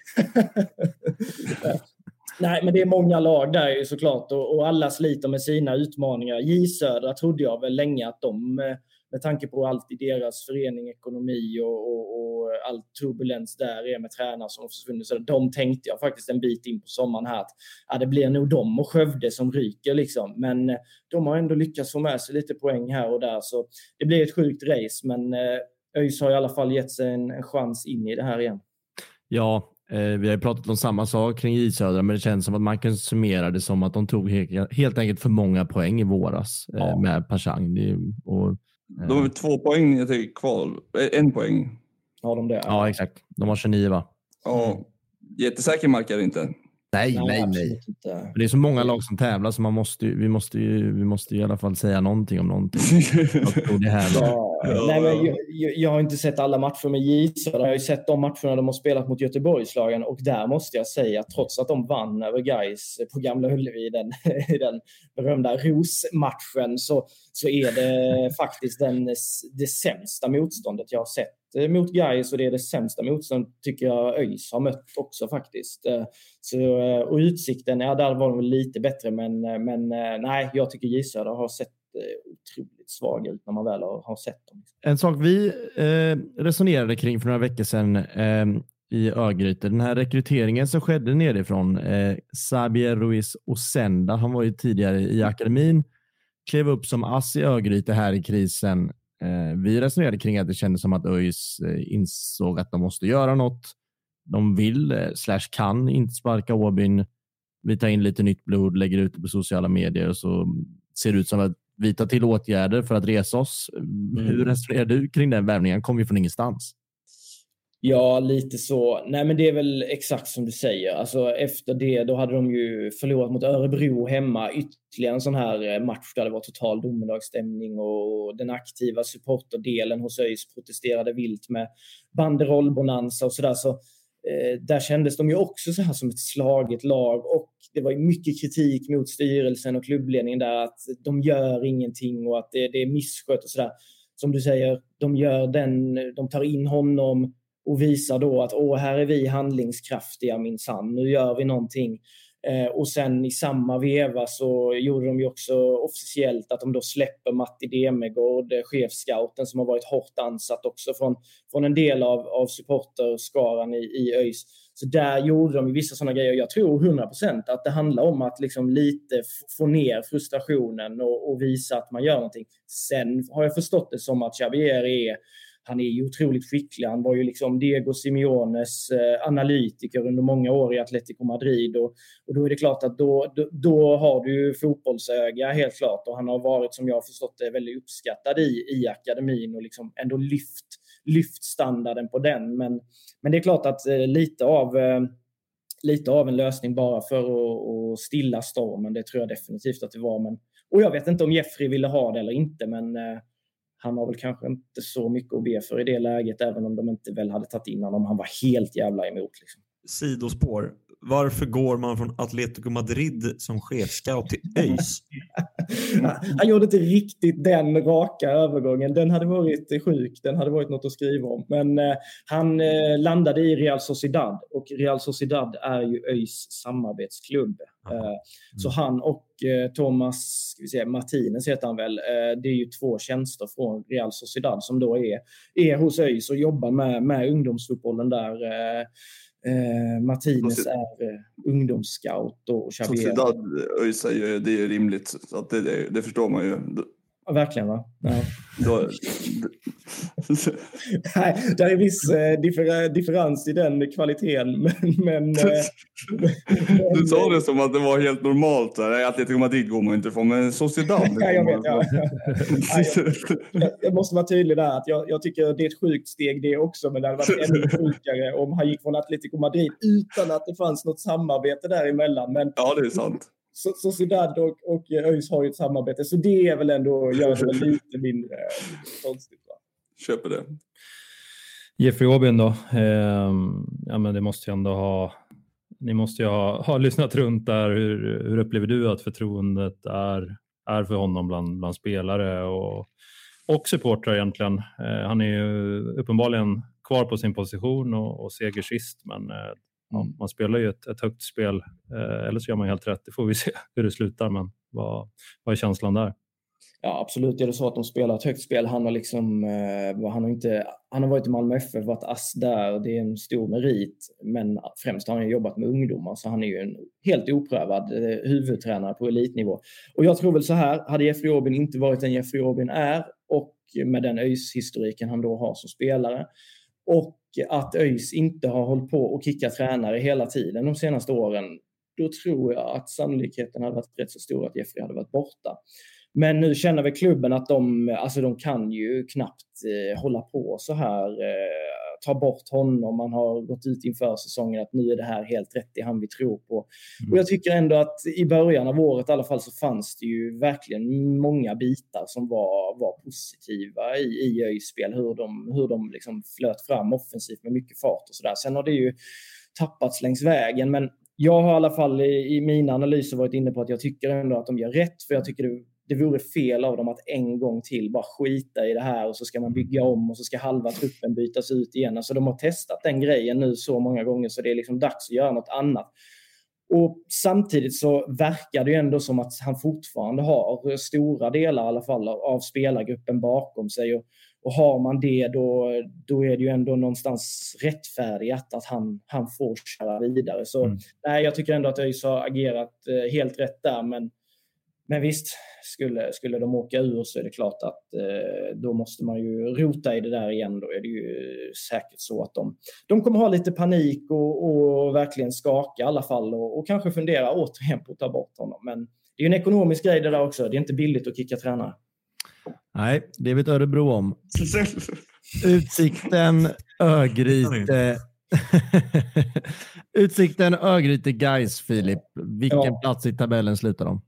Nej, men det är många lag där såklart och, och alla sliter med sina utmaningar. J Södra trodde jag väl länge att de eh, med tanke på allt i deras förening, ekonomi och, och, och all turbulens där är med tränare som försvunnit. Så de tänkte jag faktiskt en bit in på sommaren här att ja, det blir nog de och Skövde som ryker liksom. Men eh, de har ändå lyckats få med sig lite poäng här och där så det blir ett sjukt race. Men eh, ÖIS har i alla fall gett sig en, en chans in i det här igen. Ja, eh, vi har ju pratat om samma sak kring J Södra, men det känns som att man kan summera det som att de tog helt, enkelt för många poäng i våras ja. med Pashang. Och de har två poäng ner till kval. Eh, en poäng. Har de det? Ja, exakt. De har 29 va? Ja. Jättesäker mark är det inte. Nej, nej, nej. nej. Det är så många lag som tävlar så man måste, vi, måste ju, vi måste i alla fall säga någonting om någonting. det här ja, nej, men jag, jag, har inte sett alla matcher med J jag har ju sett de matcherna de har spelat mot Göteborgslagen och där måste jag säga, trots att de vann över Gais på Gamla Ullevi, den, den berömda Ros-matchen, så, så är det faktiskt den, det sämsta motståndet jag har sett eh, mot Gais och det är det sämsta motstånd tycker jag ÖIS har mött också faktiskt. Eh, så, eh, och utsikten, ja där var de lite bättre men, men nej, jag tycker J Söder har sett otroligt svaga ut när man väl har, har sett dem. En sak vi eh, resonerade kring för några veckor sedan eh, i Örgryte, den här rekryteringen som skedde nerifrån, eh, Sabier Ruiz Osenda, han var ju tidigare i akademin, klev upp som ass i Örgryte här i krisen Eh, vi resonerade kring att det kändes som att ÖIS eh, insåg att de måste göra något. De vill, eh, slash kan, inte sparka Åbyn. Vi tar in lite nytt blod, lägger ut det på sociala medier och så ser det ut som att vi tar till åtgärder för att resa oss. Mm. Hur resonerar du kring den värvningen? Kommer ju från ingenstans. Ja, lite så. Nej, men det är väl exakt som du säger. Alltså, efter det då hade de ju förlorat mot Örebro hemma. Ytterligare en sån här eh, match där det var total domedagsstämning och den aktiva supporterdelen hos ÖIS protesterade vilt med banderollbonanza och sådär. Så, eh, där kändes de ju också så här som ett slaget lag och det var mycket kritik mot styrelsen och klubbledningen där att de gör ingenting och att det, det är misskött och sådär. Som du säger, de gör den, de tar in honom och visar då att Åh, här är vi handlingskraftiga minsann, nu gör vi någonting. Eh, och sen i samma veva så gjorde de ju också officiellt att de då släpper Matti Demegård, eh, chefscouten som har varit hårt ansatt också från, från en del av, av supporterskaran i, i ÖIS. Så där gjorde de vissa sådana grejer. Jag tror 100% att det handlar om att liksom lite få ner frustrationen och, och, visa att man gör någonting. Sen har jag förstått det som att Xavier är han är ju otroligt skicklig. Han var ju liksom Diego Simeones eh, analytiker under många år i Atletico Madrid. Och, och då är det klart att då, då, då, har du ju fotbollsöga helt klart. Och han har varit, som jag har förstått det, väldigt uppskattad i, i akademin och liksom ändå lyft, lyft standarden på den. Men, men det är klart att eh, lite av eh, lite av en lösning bara för att, att stilla stormen. Det tror jag definitivt att det var. Men, och jag vet inte om Jeffrey ville ha det eller inte, men eh, han har väl kanske inte så mycket att be för i det läget, även om de inte väl hade tagit in honom. Han var helt jävla emot. Liksom. Sidospår. Varför går man från Atletico Madrid som chefscout till ÖIS? han gjorde inte riktigt den raka övergången. Den hade varit sjuk. Den hade varit något att skriva om. Men eh, han eh, landade i Real Sociedad och Real Sociedad är ju ÖIS samarbetsklubb. Eh, mm. Så han och eh, Thomas ska vi säga, Martinez heter han väl. Eh, det är ju två tjänster från Real Sociedad som då är, är hos ÖIS och jobbar med, med ungdomsfotbollen där. Eh, Eh, Martinez är eh, ungdomsscout och Xavier. Sociedad ÖIS är det är rimligt, så att det, det, det förstår man ju. Ja, verkligen va? Ja. Då, Nej, det är viss eh, differ, differens i den kvaliteten. Men, men, eh, du sa det som att det var helt normalt. Där. Atletico Madrid går man inte ifrån, men Sociedad. ja, jag, vet, ja. jag, jag, måste vara tydlig där. att jag, jag, tycker det är ett sjukt steg det också, men det hade varit ännu sjukare om han gick från Atletico Madrid utan att det fanns något samarbete däremellan. Men, ja, det är sant. Sociedad och, och ÖIS har ju ett samarbete, så det är väl ändå, gör det lite mindre konstigt. Va? Köper det. Jeffrey Aubin då? Eh, ja, men det måste ju ändå ha ni måste ju ha, ha lyssnat runt där. Hur, hur upplever du att förtroendet är, är för honom bland, bland spelare och, och supportrar egentligen? Eh, han är ju uppenbarligen kvar på sin position och, och seger sist, men eh, ja, mm. man spelar ju ett, ett högt spel. Eh, eller så gör man helt rätt. Det får vi se hur det slutar, men vad, vad är känslan där? Ja, absolut är det så att de spelar ett högt spel. Han har, liksom, eh, han har, inte, han har varit i Malmö FF, varit ass där. Det är en stor merit. Men främst har han jobbat med ungdomar, så han är ju en helt oprövad eh, huvudtränare på elitnivå. Och jag tror väl så här, hade Jeffrey Aubin inte varit den Jeffrey Aubin är och med den ÖIS-historiken han då har som spelare och att ÖIS inte har hållit på och kickat tränare hela tiden de senaste åren, då tror jag att sannolikheten hade varit rätt så stor att Jeffrey hade varit borta. Men nu känner väl klubben att de, alltså de kan ju knappt eh, hålla på så här. Eh, ta bort honom. Man har gått ut inför säsongen att nu är det här helt rätt i han vi tror på. Mm. Och jag tycker ändå att i början av året i alla fall så fanns det ju verkligen många bitar som var, var positiva i, i ÖIS spel. Hur de, hur de liksom flöt fram offensivt med mycket fart och sådär. Sen har det ju tappats längs vägen. Men jag har i alla fall i, i mina analyser varit inne på att jag tycker ändå att de gör rätt. För jag tycker det det vore fel av dem att en gång till bara skita i det här och så ska man bygga om och så ska halva truppen bytas ut igen. Alltså de har testat den grejen nu så många gånger så det är liksom dags att göra något annat. Och samtidigt så verkar det ju ändå som att han fortfarande har stora delar i alla fall av spelargruppen bakom sig. Och, och har man det då, då är det ju ändå någonstans rättfärdigt att han, han får köra vidare. Så mm. nej, jag tycker ändå att ÖIS har agerat eh, helt rätt där. Men men visst, skulle, skulle de åka ur så är det klart att eh, då måste man ju rota i det där igen. Då är det ju säkert så att de, de kommer ha lite panik och, och verkligen skaka i alla fall och, och, kanske fundera återigen på att ta bort honom. Men det är ju en ekonomisk grej det där också. Det är inte billigt att kicka tränare. Nej, det vet Örebro om. Utsikten, Örgryte. Utsikten, Örgryte, Guys, Filip. Vilken ja. plats i tabellen slutar de?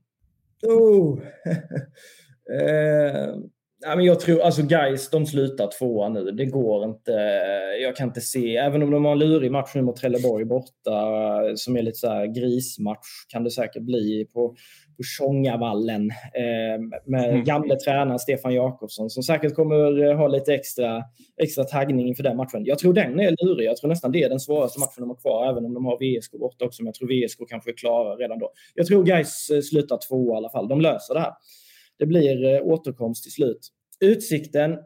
Oh. eh, ja, men jag tror, alltså guys, de slutar tvåa nu. Det går inte. Jag kan inte se, även om de har en lurig match nu mot Trelleborg borta, som är lite så grismatch, kan det säkert bli på på Tjongavallen eh, med mm. gamle tränaren Stefan Jakobsson som säkert kommer eh, ha lite extra, extra taggning inför den matchen. Jag tror den är lurig. Jag tror nästan det är den svåraste matchen de har kvar, även om de har VSK borta också. Men jag tror VSK kanske är klara redan då. Jag tror Gais eh, slutar två i alla fall. De löser det här. Det blir eh, återkomst till slut. Utsikten,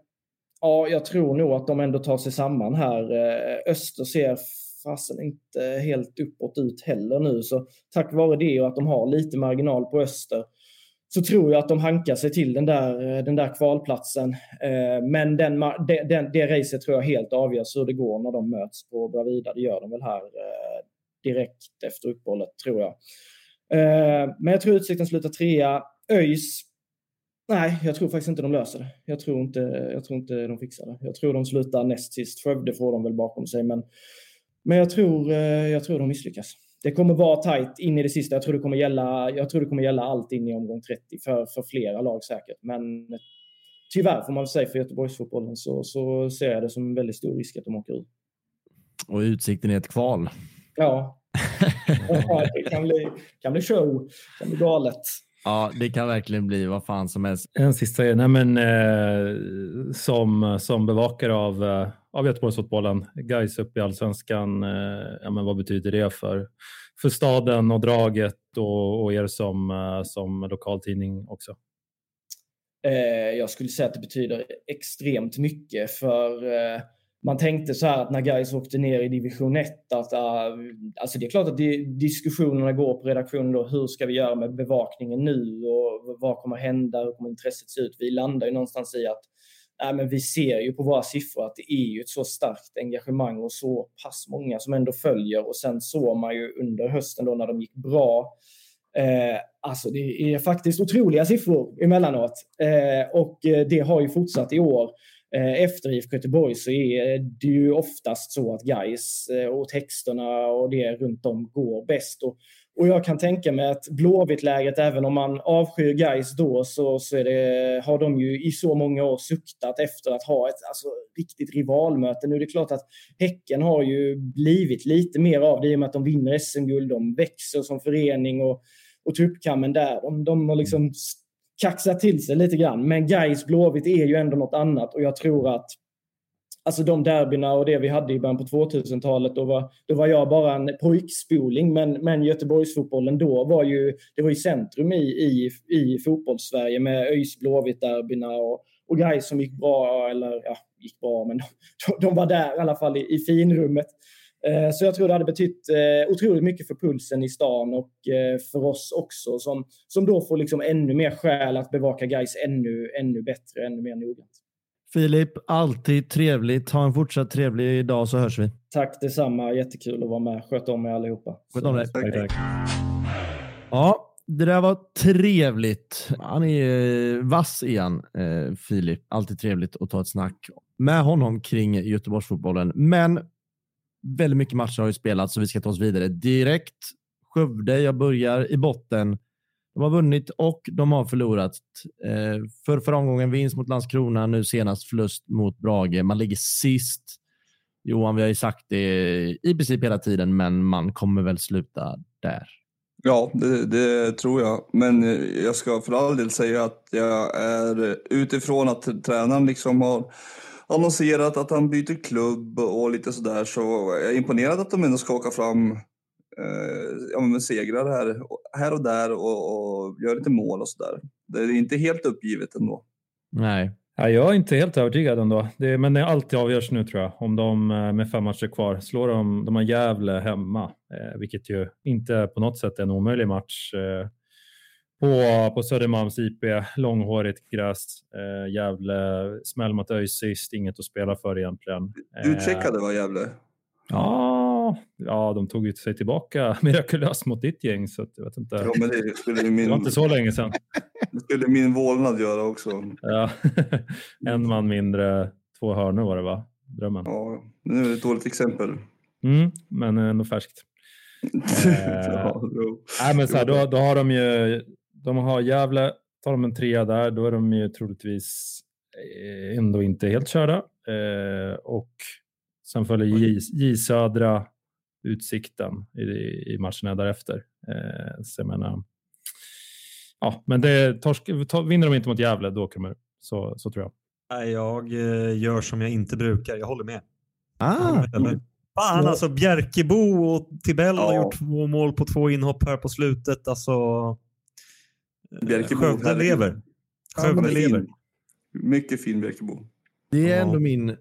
ja, jag tror nog att de ändå tar sig samman här. Eh, öster ser fasen inte helt uppåt ut heller nu. Så tack vare det och att de har lite marginal på öster så tror jag att de hankar sig till den där, eh, den där kvalplatsen. Men den, den, det racet tror jag helt avgörs hur det går när de möts på Bravida. Det gör de väl här direkt efter uppehållet, tror jag. Men jag tror Utsikten slutar trea. ÖIS Nej, jag tror faktiskt inte de löser det. Jag tror inte, jag tror inte de fixar det. Jag tror de slutar näst sist. Skövde får de väl bakom sig, men, men jag, tror, eh, jag tror de misslyckas. Det kommer vara tajt in i det sista. Jag tror det kommer gälla, jag tror det kommer gälla allt in i omgång 30 för, för flera lag säkert. Men tyvärr får man väl säga för Göteborgsfotbollen så, så ser jag det som en väldigt stor risk att de åker ur. Och utsikten är ett kval. Ja. det kan bli, kan bli show. Det kan bli galet. Ja, det kan verkligen bli vad fan som helst. En sista nej men, eh, som, som bevakare av, eh, av Göteborgsfotbollen, guys upp i allsvenskan, eh, ja, men vad betyder det för, för staden och draget och, och er som, eh, som lokaltidning också? Eh, jag skulle säga att det betyder extremt mycket för eh, man tänkte så här att när Gais åkte ner i division 1 att uh, alltså det är klart att det, diskussionerna går på redaktionen då. Hur ska vi göra med bevakningen nu och vad kommer hända? Hur kommer intresset se ut? Vi landar ju någonstans i att äh, men vi ser ju på våra siffror att det är ju ett så starkt engagemang och så pass många som ändå följer och sen såg man ju under hösten då när de gick bra Eh, alltså det är faktiskt otroliga siffror emellanåt eh, och eh, det har ju fortsatt i år. Eh, efter IFK Göteborg så är det ju oftast så att guys eh, och texterna och det runt om går bäst. Och, och jag kan tänka mig att Blåvitt-lägret, även om man avskyr guys då, så, så det, har de ju i så många år suktat efter att ha ett alltså, riktigt rivalmöte. Nu är det klart att Häcken har ju blivit lite mer av det i och med att de vinner SM-guld. De växer som förening och, och tuppkammen där. De, de har liksom kaxat till sig lite grann. Men Gais Blåvitt är ju ändå något annat och jag tror att Alltså de derbyna och det vi hade i början på 2000-talet, då var, då var jag bara en pojkspoling. Men, men Göteborgsfotbollen då var ju, det var ju centrum i, i, i fotbollssverige med ÖIS Blåvitt-derbyna och, och Gais som gick bra, eller ja, gick bra, men de, de var där i alla fall i, i finrummet. Eh, så jag tror det hade betytt eh, otroligt mycket för pulsen i stan och eh, för oss också som, som då får liksom ännu mer skäl att bevaka guys ännu, ännu bättre, ännu mer noggrant. Filip, alltid trevligt. Ha en fortsatt trevlig dag så hörs vi. Tack detsamma. Jättekul att vara med. Sköt om er allihopa. Sköt om dig. Tack, tack. Ja, det där var trevligt. Han är vass igen, Filip. Alltid trevligt att ta ett snack med honom kring Göteborgsfotbollen. Men väldigt mycket matcher har ju spelats så vi ska ta oss vidare direkt. Skövde, jag börjar i botten. De har vunnit och de har förlorat. Eh, för förra omgången vinst mot Landskrona, nu senast förlust mot Brage. Man ligger sist. Johan, vi har ju sagt det i princip hela tiden, men man kommer väl sluta där. Ja, det, det, tror jag. Men eh, jag ska för all del säga att jag är utifrån att tränaren liksom har annonserat att han byter klubb och lite sådär så jag är imponerad att de ändå ska åka fram eh, ja, med segrar här, här och där och, och gör lite mål och sådär. Det är inte helt uppgivet ändå. Nej. Ja, jag är inte helt övertygad ändå. Det, men det alltid avgörs nu tror jag. Om de eh, med fem matcher kvar slår de, de har Gävle hemma, eh, vilket ju inte på något sätt är en omöjlig match. Eh, på, på Södermalms IP, långhårigt gräs, eh, Gävle, smäll mot ÖIS sist, inget att spela för egentligen. Eh, Utcheckade var Gävle? Ja, ja, de tog ju sig tillbaka mirakulöst mot ditt gäng så jag vet inte. Ja, men det, skulle min... det var inte så länge sedan. Det skulle min vålnad göra också. Ja. en man mindre, två hörnor var det va? Drömmen. Ja, nu är det ett dåligt exempel. Mm, men ändå färskt. eh, ja, nej, men så här, då, då har de ju de har Gävle, tar de en trea där, då är de ju troligtvis eh, ändå inte helt körda. Eh, och sen följer J, J Södra Utsikten i, i matcherna därefter. Eh, så jag menar, ja, men det, torsk, vinner de inte mot Gävle, då åker de ur. Så, så tror jag. Jag eh, gör som jag inte brukar, jag håller med. Ah. Fan alltså, Bjerkebo och Tibell ja. har gjort två mål på två inhopp här på slutet. Alltså, Bjärkebo. Skövde lever. Skövde ja, lever. Mycket fin Bjärkebo. Det är ändå min... Eh,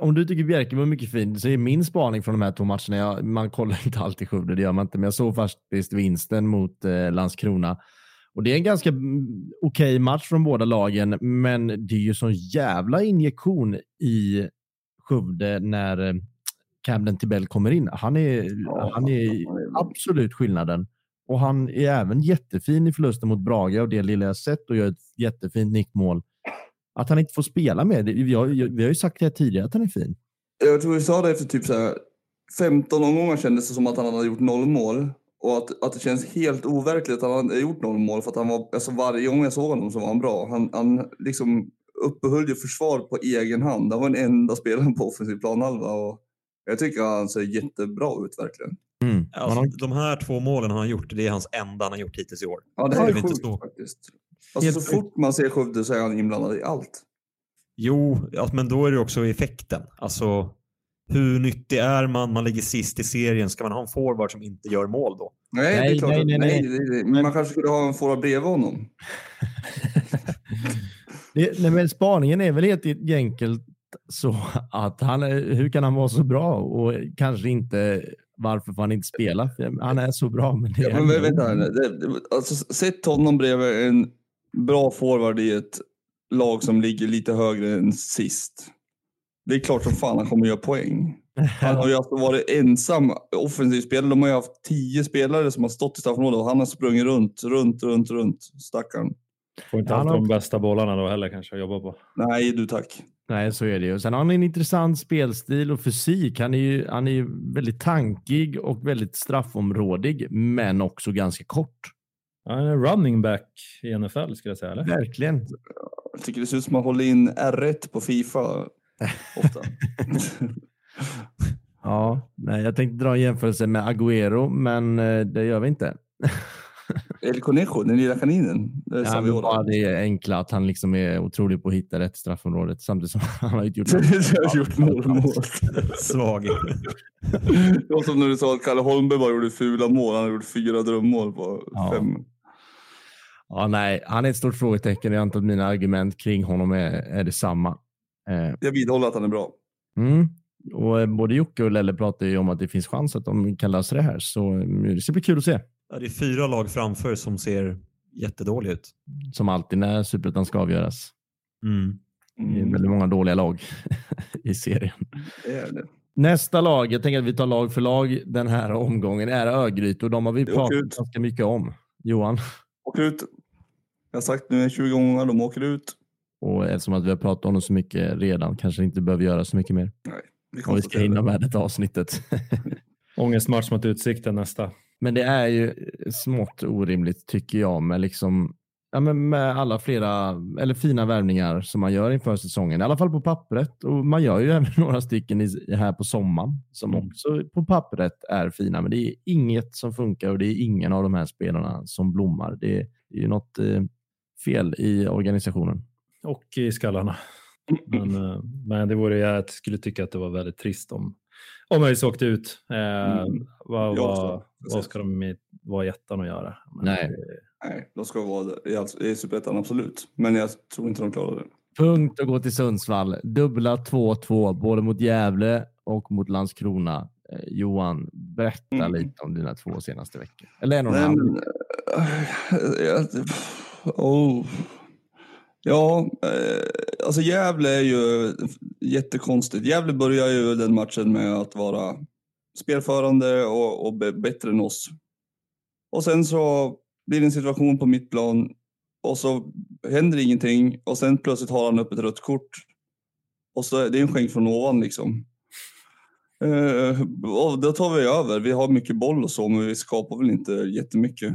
om du tycker Bjärkebo är mycket fin så är min spaning från de här två matcherna, jag, man kollar inte alltid Skövde, det gör man inte, men jag såg faktiskt vinsten mot eh, Landskrona. Och Det är en ganska mm, okej match från båda lagen, men det är ju sån jävla injektion i Skövde när eh, Camden Tibell kommer in. Han är, han är absolut skillnaden. Och han är även jättefin i förlusten mot Brage och det lilla jag sett och gör ett jättefint nickmål. Att han inte får spela med, vi har, vi har ju sagt det tidigare att han är fin. Jag tror vi sa det efter typ så här 15 omgångar kändes det som att han hade gjort noll mål. Och att, att det känns helt overkligt att han hade gjort noll mål för att han var, alltså varje gång jag såg honom så var han bra. Han, han liksom uppehöll ju försvar på egen hand. Han var den enda spelaren på offensiv planhalva och jag tycker han ser jättebra ut verkligen. Mm. Alltså, Han har- de här två målen han har gjort, det är hans enda han har gjort hittills i år. Ja, det här det är inte sjukt så. faktiskt. Alltså, så fort man ser Skövde så är han inblandad i allt. Jo, ja, men då är det också effekten. Alltså, hur nyttig är man? Man ligger sist i serien. Ska man ha en forward som inte gör mål då? Nej, det Nej, är klart nej, nej, nej, nej. nej, nej. Men man kanske skulle ha en forward bredvid honom. Det, nej, men spaningen är väl helt enkelt så att han hur kan han vara så bra och kanske inte varför får han inte spela? För Han är så bra. Men det är Ja, men vä- vänta. Det, alltså, sätt honom bredvid en bra forward i ett lag som ligger lite högre än sist. Det är klart som fan han kommer göra poäng. Han har ju alltså varit ensam offensiv spelare. De har ju haft tio spelare som har stått i straffområdet och han har sprungit runt, runt, runt, runt. Stackarn. Får inte har- de bästa bollarna då heller kanske att jobba på. Nej, du tack. Nej, så är det ju. Sen har han en intressant spelstil och fysik. Han är ju, han är ju väldigt tankig och väldigt straffområdig, men också ganska kort. Han är running back i NFL skulle jag säga. Eller? Verkligen. Jag tycker det ser ut som att hålla in R1 på Fifa ofta. Ja, nej, jag tänkte dra en jämförelse med Agüero, men eh, det gör vi inte. El Conejo, den lilla kaninen. Det är Ja, men bara det enkla att han liksom är otrolig på att hitta rätt straffområdet samtidigt som han har inte gjort har gjort mål. Svag. Det var som när du sa att Kalle Holmberg bara gjorde fula mål. Han har gjort fyra drömmål på Ja. fem. Ja, nej, han är ett stort frågetecken. Jag antar att mina argument kring honom är, är detsamma. Eh, Jag vidhåller att han är bra. mm. Och eh, både Jocke och Lelle pratar ju om att det finns chans att de kan lösa det här, så mm, det ska bli kul att se. Ja, det är fyra lag framför som ser jättedåliga ut. Som alltid när Superettan ska avgöras. Mm. Det är väldigt många dåliga lag i serien. det är det. Nästa lag, jag tänker att vi tar lag för lag den här omgången, är Örgryte och de har vi pratat ut. ganska mycket om. Johan? Åker ut. Jag har sagt nu 20 gånger, de åker ut. Och eftersom att vi har pratat om dem så mycket redan kanske inte behöver göra så mycket mer. Vi Och vi ska hinna det. med detta avsnittet. Ångestmatch mot Utsikten nästa. Men det är ju smått orimligt tycker jag med liksom Ja, men med alla flera eller fina värvningar som man gör inför säsongen, i alla fall på pappret. Och man gör ju även några stycken i, här på sommaren som Mm. också på pappret är fina. Men det är inget som funkar och det är ingen av de här spelarna som blommar. Det är ju något eh, fel i organisationen. Och i skallarna. Men, eh, men det vore, jag skulle tycka att det var väldigt trist om, om ÖIS åkte ut. Eh, Mm. vad, vad, vad ska de vara i ettan att göra? Men Nej. det- Nej, de ska vara i i Superettan, absolut. Men jag tror inte de klarar det. Punkt att gå till Sundsvall. Dubbla 2-2 både mot Gävle och mot Landskrona. Eh, Johan, berätta Mm. lite om dina två senaste veckor. Eller en och en halv. jag, oh. Ja, eh, alltså Gävle är ju jättekonstigt. Gävle börjar ju den matchen med att vara spelförande och, och bättre än oss. Och sen så blir det en situation på mitt plan, och så händer ingenting och sen plötsligt har han upp ett rött kort. Och så är det en skänk från ovan liksom. Eh, och då tar vi över. Vi har mycket boll och så, men vi skapar väl inte jättemycket.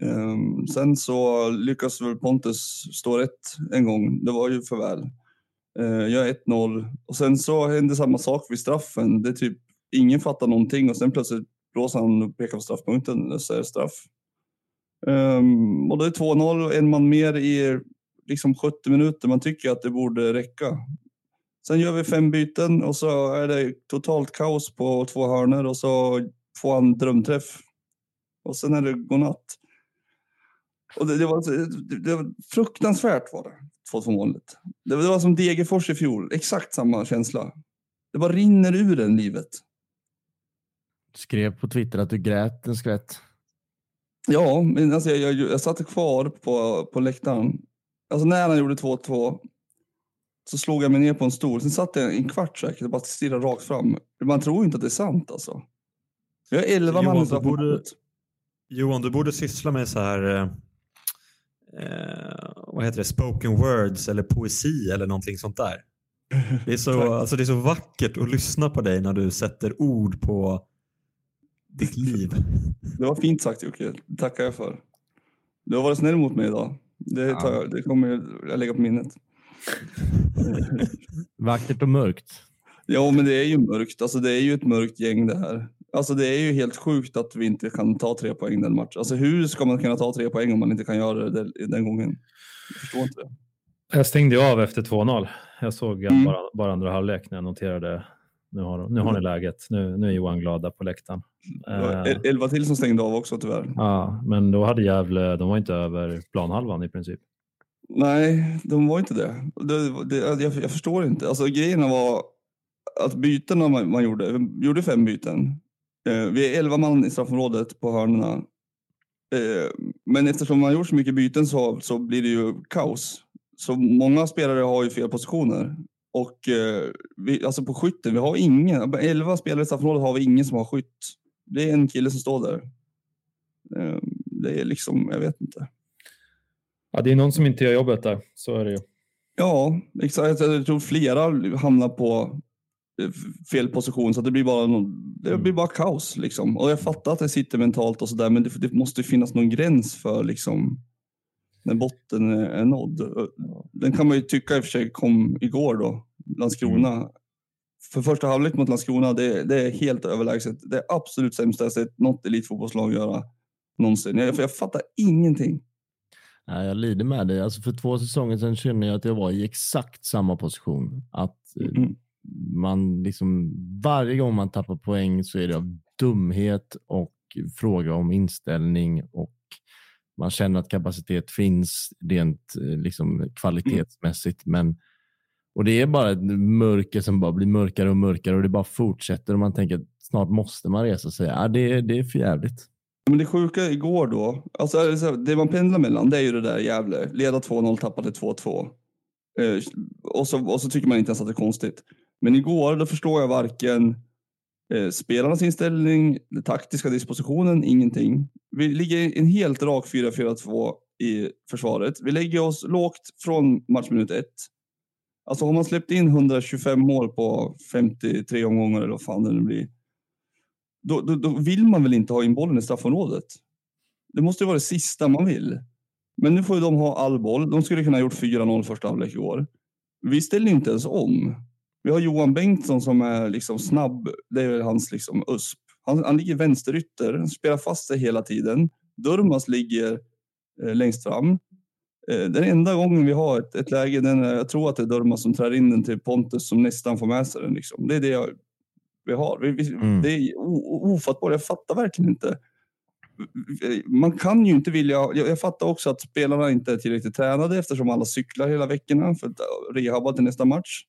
Um, sen så lyckas väl Pontus stå rätt en gång. Det var ju för väl. Uh, ehm, jag är 1-0 och sen så händer samma sak vid straffen. Det är typ ingen fattar någonting och sen plötsligt blåser han och pekar på straffpunkten och säger straff. Um, och då är det 2-0 och en man mer i liksom 70 minuter. Man tycker att det borde räcka. Sen gör vi fem byten och så är det totalt kaos på två hörnor och så får han drömträff. Och sen är det godnatt. Och det, det, var, det, det var fruktansvärt var det, 2-2 målet. Det, det var som Degerfors i fjol, exakt samma känsla. Det bara rinner ur en livet. Skrev på Twitter att du grät en skvätt. Ja, men alltså jag, jag, jag satt kvar på, på läktaren. Alltså när han gjorde 2-2 så slog jag mig ner på en stol. Sen satt jag en kvart säkert och bara stirrade rakt fram. Man tror inte att det är sant alltså. Vi har 11 man i borde, Johan, du borde syssla med så här eh, vad heter det, spoken words eller poesi eller någonting sånt där. Det är, så, alltså det är så vackert att lyssna på dig när du sätter ord på ditt liv. Det var fint sagt Jocke, det tackar jag för. Du har varit snäll mot mig idag. Det, tar jag, det kommer jag lägga på minnet. Vackert och mörkt. Ja, men det är ju mörkt. Alltså, det är ju ett mörkt gäng det här. Alltså, det är ju helt sjukt att vi inte kan ta tre poäng den matchen. Alltså, hur ska man kunna ta tre poäng om man inte kan göra det den gången? Jag förstår inte det. Jag stängde av efter 2-0. Jag såg mm. bara, bara andra halvlek när jag noterade nu har, nu har ni läget. Nu, nu är Johan glada på läktaren. Eh, elva till som stängde av också tyvärr. Ja, men då hade Gävle, de var inte över planhalvan i princip. Nej, de var inte det. det, det jag, jag, förstår inte. Alltså grejen var att bytena man, man gjorde, gjorde fem byten. Eh, vi är elva man i straffområdet på hörnorna. Eh, men eftersom man gjort så mycket byten så, så blir det ju kaos. Så många spelare har ju fel positioner. Och eh, vi, alltså på skytten, vi har ingen. Elva spelare i straffområdet har vi ingen som har skytt. Det är en kille som står där. Eh, det är liksom, jag vet inte. Ja, det är någon som inte gör jobbet där, så är det ju. Ja, exakt. Jag tror flera hamnar på fel position så det blir bara, någon, det mm. blir bara kaos. Liksom. Och jag fattar att det sitter mentalt och sådär, men det, det, måste finnas någon gräns för liksom, när botten är nådd. Den kan man ju tycka i och för sig kom igår då, Landskrona. Mm. För första halvlek mot Landskrona, det, det, är helt överlägset. Det är absolut sämsta jag sett något elitfotbollslag göra någonsin. Jag, jag fattar ingenting. Nej, jag lider med dig. Alltså för två säsonger sedan kände jag att jag var i exakt samma position. Att eh, mm. Man liksom, varje gång man tappar poäng så är det av dumhet och fråga om inställning och man känner att kapacitet finns rent eh, liksom, kvalitetsmässigt. Men, och det är bara ett mörker som bara blir mörkare och mörkare och det bara fortsätter och man tänker att snart måste man resa sig. Ja, det, det är för jävligt. Men det sjuka igår då, alltså det man pendlar mellan det är ju det där Gävle, leda 2-0, tappade 2-2. Eh, och, så, och så tycker man inte ens att det är konstigt. Men igår då förstår jag varken eh, spelarnas inställning, den taktiska dispositionen, ingenting. Vi ligger en helt rak 4-4-2 i försvaret. Vi lägger oss lågt från matchminut ett. Alltså har man släppt in 125 mål på 53 omgångar eller vad fan det nu blir då, då, då, vill man väl inte ha in bollen i straffområdet? Det måste ju vara det sista man vill. Men nu får ju de ha all boll. De skulle kunna ha gjort 4-0 första halvlek i år. Vi ställer inte ens om. Vi har Johan Bengtsson som är liksom snabb. Det är hans liksom USP. Han, han ligger vänsterytter, spelar fast sig hela tiden. Durmas ligger eh, längst fram. Eh, den enda gången vi har ett, ett läge, den, jag tror att det är Durmas som trär in den till Pontus som nästan får med sig den. Liksom. Det är det jag vi har. Vi, vi, mm. Det är ofattbart. Jag fattar verkligen inte. Man kan ju inte vilja... Jag, jag fattar också att spelarna inte är tillräckligt tränade eftersom alla cyklar hela veckorna för att rehabba till nästa match.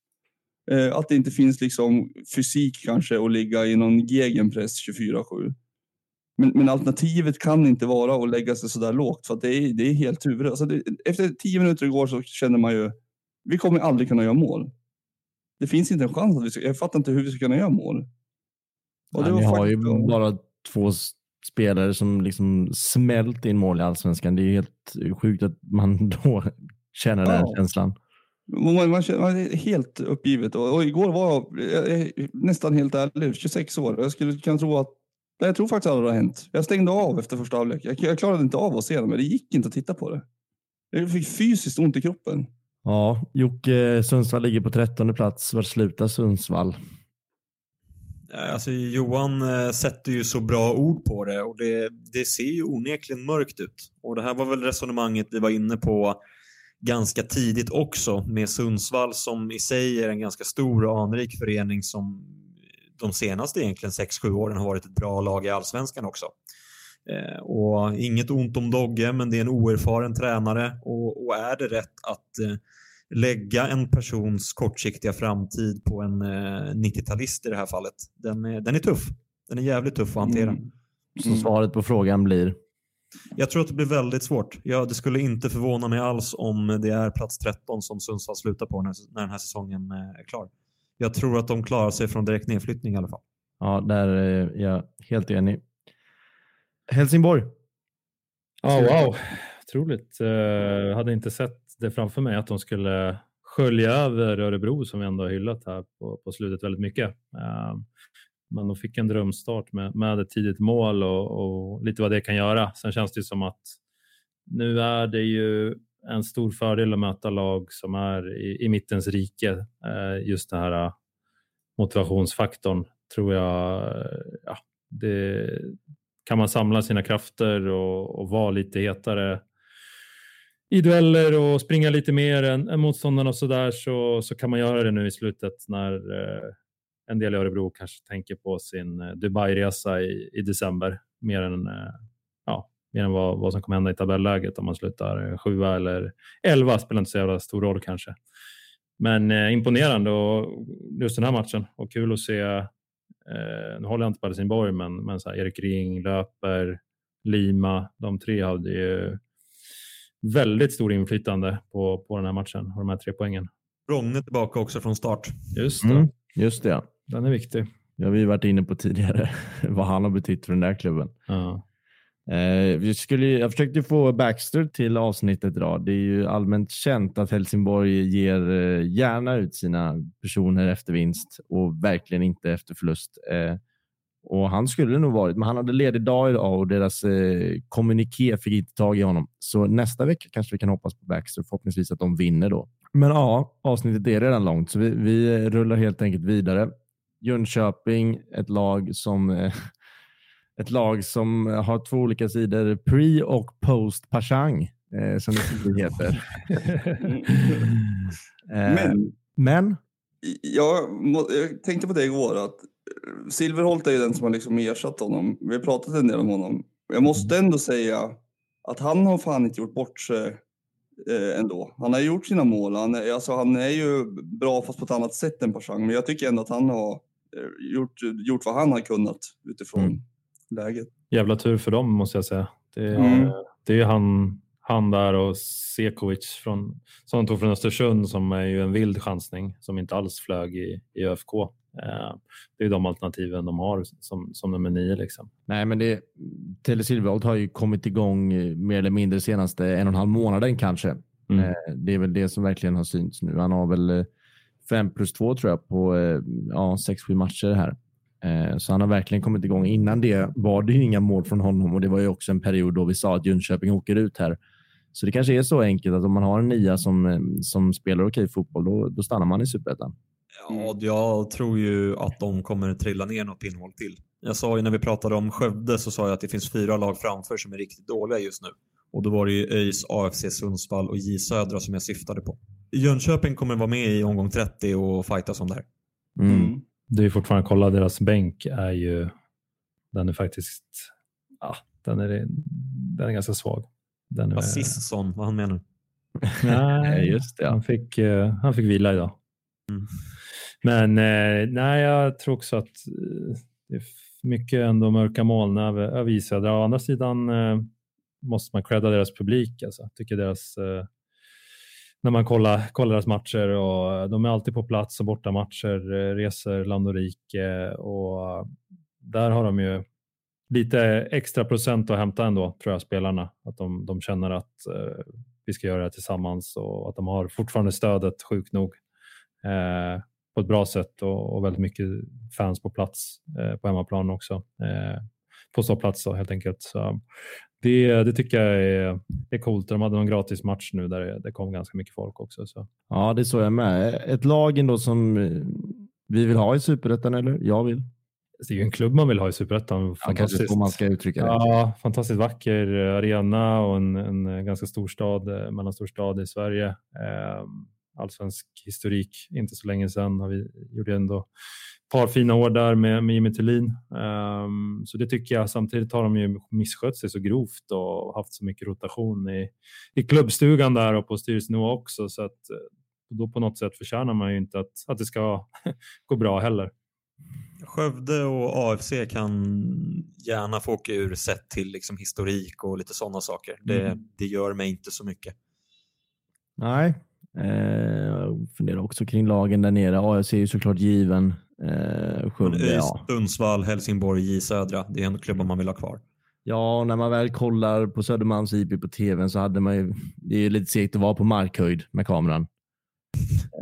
Eh, att det inte finns liksom fysik kanske att ligga i någon gegenpress 24-7. Men, men, alternativet kan inte vara att lägga sig så där lågt för det är, det är helt huvudet. Alltså efter tio minuter igår så känner man ju vi kommer aldrig kunna göra mål. Det finns inte en chans att vi ska, jag fattar inte hur vi ska kunna göra mål. Och Nej, ni har ju bara två spelare som liksom smält in mål i allsvenskan. Det är helt sjukt att man då känner ja. den känslan. Man, man, man, är helt uppgivet och, och igår var jag, jag, nästan helt ärlig, 26 år. Jag skulle kunna tro att jag tror faktiskt aldrig det har hänt. Jag stängde av efter första halvlek. Jag, jag klarade inte av att se det, men det gick inte att titta på det. Jag fick fysiskt ont i kroppen. Ja, Jocke, Sundsvall ligger på 13 plats. Var slutar Sundsvall? Alltså, Johan äh, sätter ju så bra ord på det och det, det ser ju onekligen mörkt ut. Och det här var väl resonemanget vi var inne på ganska tidigt också med Sundsvall som i sig är en ganska stor och anrik förening som de senaste egentligen 6-7 åren har varit ett bra lag i allsvenskan också. Eh, och inget ont om Dogge, men det är en oerfaren tränare och, och är det rätt att eh, lägga en persons kortsiktiga framtid på en eh, 90-talist i det här fallet. Den är, den är tuff. Den är jävligt tuff att hantera. Mm. Så svaret på frågan blir? Jag tror att det blir väldigt svårt. Ja, det skulle inte förvåna mig alls om det är plats 13 som Sundsvall slutar på när, när den här säsongen eh, är klar. Jag tror att de klarar sig från direkt nedflyttning i alla fall. Ja, där är jag helt enig. Helsingborg. Ja, wow. Otroligt. Jag hade inte sett det framför mig att de skulle skölja över Örebro som vi ändå har hyllat här på, på slutet väldigt mycket. Men de fick en drömstart med, med ett tidigt mål och, och, lite vad det kan göra. Sen känns det som att nu är det ju en stor fördel att möta lag som är i, i mittens rike. Eh, just det här eh, motivationsfaktorn tror jag, eh, ja, det, kan man samla sina krafter och, och vara lite hetare i dueller och springa lite mer än, än motståndarna och så där så, så kan man göra det nu i slutet när eh, en del i Örebro kanske tänker på sin eh, Dubai-resa i, i december mer än, eh, ja, mer än vad, vad som kommer hända i tabelläget om man slutar eh, sjua eller elva spelar inte så jävla stor roll kanske. Men eh, imponerande och just den här matchen och kul att se. Eh, nu håller jag inte på Helsingborg, men, men så här, Erik Ring, Löper, Lima. De tre hade ju väldigt stor inflytande på, på den här matchen och de här tre poängen. Ronne tillbaka också från start. Just det. Mm, just det. Den är viktig. Det har vi varit inne på tidigare, vad han har betytt för den där klubben. Ja. Eh, vi skulle, jag försökte få Baxter till avsnittet idag. Det är ju allmänt känt att Helsingborg ger eh, gärna ut sina personer efter vinst och verkligen inte efter förlust. Eh, och Han skulle nog varit, men han hade ledig dag idag och deras eh, kommuniké fick inte tag i honom. Så nästa vecka kanske vi kan hoppas på Baxter. Förhoppningsvis att de vinner då. Men ja, avsnittet är redan långt så vi, vi rullar helt enkelt vidare. Jönköping, ett lag som eh, ett lag som har två olika sidor, pre och post Pashang, eh, som det heter. eh, Men- men Jag, må- jag tänkte på det igår att eh, Silverholt är ju den som har liksom ersatt honom. Vi har pratat en del om honom. Jag måste ändå säga att han har fan inte gjort bort sig eh, ändå. Han har gjort sina mål. Han är, alltså, han är ju bra fast på ett annat sätt än Pashang. Men jag tycker ändå att han har gjort, gjort vad han har kunnat utifrån Mm. läget. Jävla tur för dem måste jag säga. Det, är- Mm. det är han, han där och Sekovic från, som de tog från Östersund som är ju en vild chansning som inte alls flög i, i ÖFK. Eh, det är de alternativen de har som, som nummer nio. Liksom. Nej, men det, Tele Silverholt har ju kommit igång eh, mer eller mindre senaste en och en halv månaden kanske. Mm. Eh, Det är väl det som verkligen har synts nu. Han har väl eh, fem plus två tror jag på eh, ja, sex, sju matcher här. Eh, Så han har verkligen kommit igång. Innan det var det ju inga mål från honom och det var ju också en period då vi sa att Jönköping åker ut här. Så det kanske är så enkelt att om man har en nia som, eh, som spelar okej fotboll, då, då stannar man i superettan. Ja, jag tror ju att de kommer trilla ner något pinnhål till. Jag sa ju när vi pratade om Skövde så sa jag att det finns fyra lag framför som är riktigt dåliga just nu. Och då var det ju ÖIS, AFC Sundsvall och J Södra som jag syftade på. Jönköping kommer vara med i omgång 30 och fightas om det här. Mm. Det är fortfarande kolla deras bänk är ju den är faktiskt ja, den är, den är ganska svag. Den är, Basisson, vad han menar. nej, just det, ja. han, fick, eh, han fick vila idag. Mm. Men eh, nej, jag tror också att eh, det är mycket ändå mörka moln över, över. Å andra sidan måste man credda deras publik. Alltså. Jag tycker deras, eh, när man kollar, kollar deras matcher och de är alltid på plats och borta matcher, eh, reser land och rike och där har de ju lite extra procent att hämta ändå, tror jag, spelarna. Att de, de känner att eh, vi ska göra det tillsammans och att de har fortfarande stödet sjukt nog eh, på ett bra sätt och, och väldigt mycket fans på plats eh, på hemmaplan också. Eh, på ståplats helt enkelt. Så det, det tycker jag är, är coolt. De hade någon gratis match nu där det, det kom ganska mycket folk också. Så. Ja, det är så jag med. Ett lag ändå som eh, vi vill ha i superettan, eller? Jag vill. Det är ju en klubb man vill ha i Superettan. Ja, kanske man ska uttrycka det. Ja, fantastiskt vacker arena och en, en ganska stor stad, eh, mellanstor stad i Sverige. Eh, allsvensk historik, inte så länge sedan. Har vi gjorde ändå par fina år där med, med Jimmy Thulin. Um, så det tycker jag. Samtidigt har de ju misskött sig så grovt och haft så mycket rotation i, i klubbstugan där och på styrelsenivå också. Så att eh, då på något sätt förtjänar man ju inte att, att det ska gå bra heller. Skövde och AFC kan gärna få åka ur sett till liksom historik och lite sådana saker. Det, Mm. det gör mig inte så mycket. Nej, eh, funderar också kring lagen där nere. AFC är ju såklart given. Eh, Skövde, ja. Sundsvall, Helsingborg, J Södra. Det är ändå klubbar man vill ha kvar. Ja, när man väl kollar på Södermalms IP på tvn så hade man ju, det är ju lite segt att vara på markhöjd med kameran.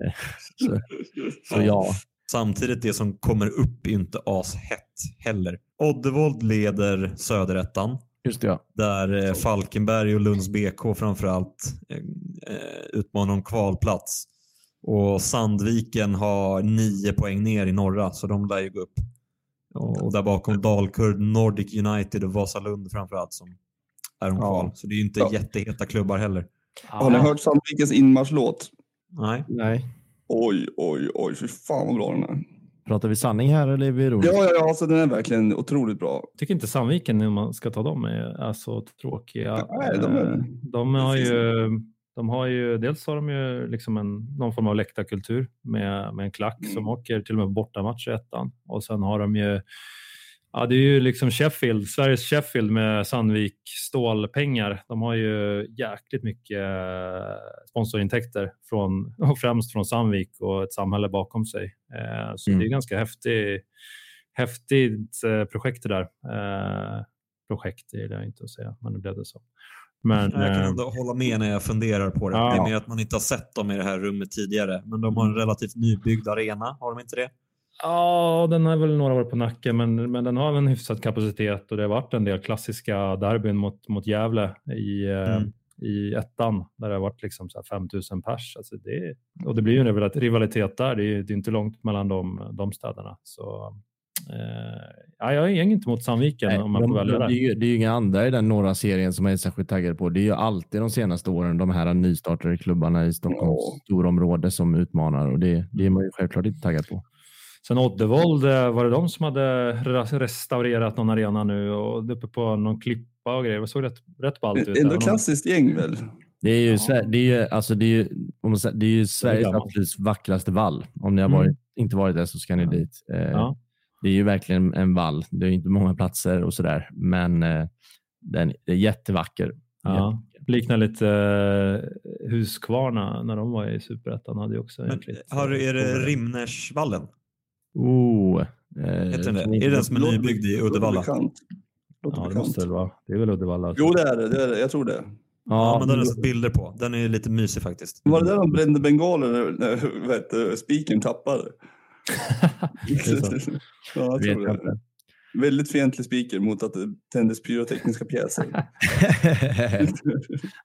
Eh, så, så ja, Samtidigt det som kommer upp är inte ashett heller. Oddevold leder Söderettan just det. Ja. där eh, Falkenberg och Lunds BK framförallt eh, eh, utmanar om kvalplats. Och Sandviken har nio poäng ner i norra så de lär ju gå upp. Och, och där bakom Dalkurd, Nordic United och Vasalund framförallt som är om Ja. kval. Så det är ju inte Ja. jätteheta klubbar heller. Har ni hört Sandvikens inmarschlåt? Nej. Nej. Oj, oj, oj, fy fan vad bra den är. Pratar vi sanning här eller är vi ironiska? Ja, ja, ja, alltså den är verkligen otroligt bra. Jag tycker inte Sandviken, om man ska ta dem, är, är så tråkiga. Nej, de är- Eh, de har ju, de har ju, dels har de ju liksom en, någon form av läktarkultur med, med en klack som Mm. åker till och med bortamatch i ettan. Och sen har de ju, ja det är ju liksom Sheffield, Sveriges Sheffield med Sandvik stålpengar. De har ju jäkligt mycket eh, sponsorintäkter från, och främst från Sandvik och ett samhälle bakom sig. Eh, Så Mm. det är ganska häftigt, häftigt eh, projekt det där. Projekt är det inte att säga, men nu blev det så. Men, Jag kan ändå hålla med när jag funderar på det. Ja. Det är mer att man inte har sett dem i det här rummet tidigare. Men de har en relativt nybyggd arena, har de inte det? Ja, den har väl några år på nacken, men, men den har en hyfsad kapacitet och det har varit en del klassiska derbyn mot, mot Gävle i, eh, Mm. i ettan där det har varit liksom så här 5000 pers. Alltså det, och det blir ju en rivalit- rivalitet där. Det är, det är inte långt mellan de, de städerna. Så, eh, ja, jag är inget emot Sandviken Nej, om man de, får välja de, det, är det är ju inga andra i den norra serien som jag är särskilt taggad på. Det är ju alltid de senaste åren de här nystartade klubbarna i Stockholms Ja. storområde som utmanar och det, det är man ju självklart inte taggad på. Sen Oddevold, eh, var det de som hade re- restaurerat någon arena nu och uppe på någon klippa och grejer? Det såg rätt, rätt ballt ut. Ändå klassiskt gäng väl? Det är ju, Ja. Sver- det är ju, alltså det är ju, om man säger, det är ju Sveriges absolut vackraste vall. Om ni har Mm. varit, inte varit där så ska ni Ja. dit. Eh, Ja. Det är ju verkligen en vall. Det är inte många platser och sådär, men eh, den är jättevacker. Ja. Liknar lite eh, Huskvarna när de var i Superettan. Hade ju också Men, jäkligt, har, är det Rimnersvallen? Oh, eh, Heter den det? kan Är det den som är nybyggd i Uddevalla? Låter bekant. Låter Ja, det bekant. måste det vara. Det är väl Uddevalla. Jo, det är det. det, är det. Jag tror det. Ja, men den har jag sett bilder på. Den är lite mysig faktiskt. Var det där de brände bengaler när, när vet, du, spiken tappade? ja, jag tror jag det. Väldigt fientlig speaker mot att det tändes pyrotekniska pjäser.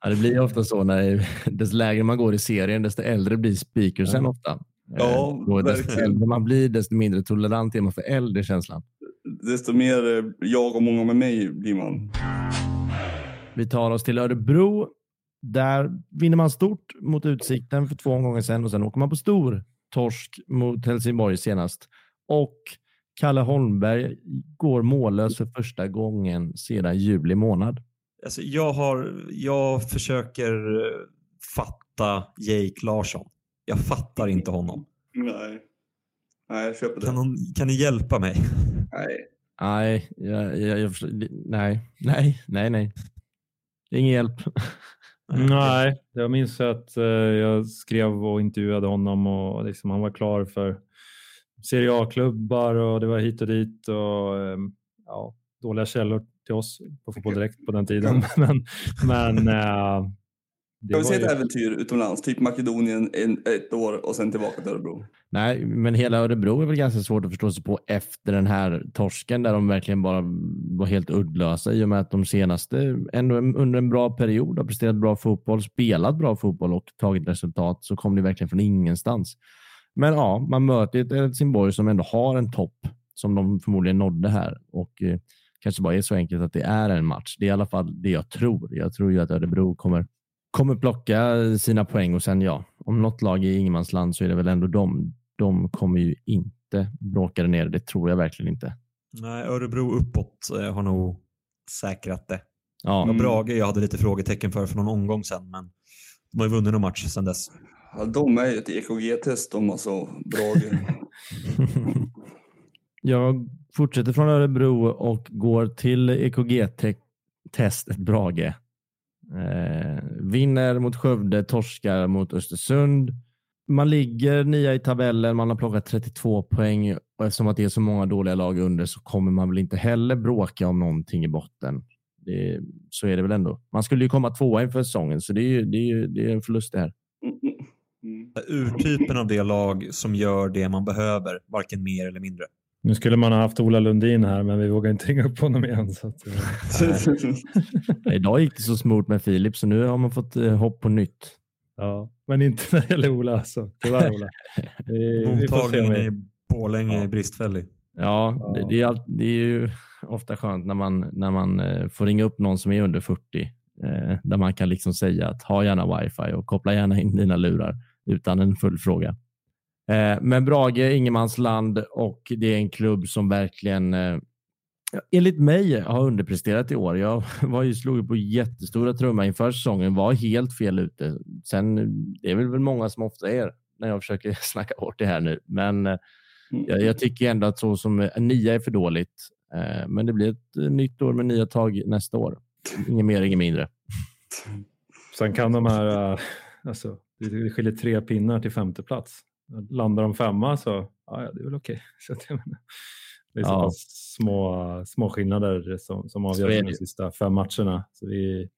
ja, det blir ofta så när desto lägre man går i serien, desto äldre blir speakersen ofta. Ja, Eh, och desto verkligen. äldre man blir, desto mindre tolerant är man för eld i känslan. Desto mer eh, jag och många med mig blir man. Vi tar oss till Örebro. Där vinner man stort mot Utsikten för två omgångar sedan och sen åker man på stor torsk mot Helsingborg senast. Och Kalle Holmberg går mållös för första gången sedan juli månad. Alltså, jag, har, jag försöker eh, fatta Jake Larsson. Jag fattar inte honom. Nej. Nej, jag köper det. Kan, någon, kan ni hjälpa mig? Nej. Nej, jag, jag, jag, nej, nej, nej, nej. Ingen hjälp. Nej, jag minns att eh, jag skrev och intervjuade honom och liksom, han var klar för Serie A-klubbar och det var hit och dit och eh, ja, dåliga källor till oss på Fotboll Direkt på den tiden. men men eh, det Jag vill se ett ju, äventyr utomlands, typ Makedonien en, ett år och sen tillbaka till Örebro. Nej, men hela Örebro är väl ganska svårt att förstå sig på efter den här torsken där de verkligen bara var helt uddlösa i och med att de senaste ändå under en bra period har presterat bra fotboll, spelat bra fotboll och tagit resultat så kom det verkligen från ingenstans. Men ja, man möter ett Helsingborg som ändå har en topp som de förmodligen nådde här och eh, kanske bara är så enkelt att det är en match. Det är i alla fall det jag tror. Jag tror ju att Örebro kommer kommer plocka sina poäng och sen ja, om något lag är i ingenmansland så är det väl ändå de. De kommer ju inte bråka nere. Det tror jag verkligen inte. Nej, Örebro uppåt eh, har nog säkrat det. Ja, Och Brage jag hade lite frågetecken för för någon omgång sedan, men de har ju vunnit någon match sedan dess. Ja, de är ju ett EKG-test de alltså, Brage. Jag fortsätter från Örebro och går till EKG-testet Brage. Eh, vinner mot Skövde, torskar mot Östersund. Man ligger nia i tabellen, man har plockat 32 poäng och eftersom att det är så många dåliga lag under så kommer man väl inte heller bråka om någonting i botten. Det, så är det väl ändå. Man skulle ju komma tvåa inför säsongen, så det är ju, det är ju det är en förlust det här. Urtypen av det lag som gör det man behöver, varken mer eller mindre. Nu skulle man ha haft Ola Lundin här, men vi vågar inte ringa upp honom igen. Så att. Idag gick det så smort med Filip, så nu har man fått eh, hopp på nytt. Ja, men inte när det gäller Ola. Alltså. Tyvärr Ola. Mottagningen i Borlänge ja. är bristfällig. Ja, ja. Det, det, är det, är ju ofta skönt när man, när man eh, får ringa upp någon som är under 40. Eh, där man kan liksom säga att ha gärna wifi och koppla gärna in dina lurar utan en full fråga. Eh, men Brage, ingenmansland och det är en klubb som verkligen eh, enligt mig har underpresterat i år. Jag var ju slog på jättestora trumma inför säsongen, var helt fel ute. Sen det är väl många som ofta är när jag försöker snacka bort det här nu, men eh, mm. jag, jag tycker ändå att så som nia är för dåligt. Men det blir ett nytt år med nya tag nästa år. Inget mer, inget mindre. Sen kan de här, alltså, det skiljer tre pinnar till femte plats. Landar de femma så ja, det är väl okej. Okay. det är så ja. små, små skillnader som, som avgör de sista fem matcherna. Så vi,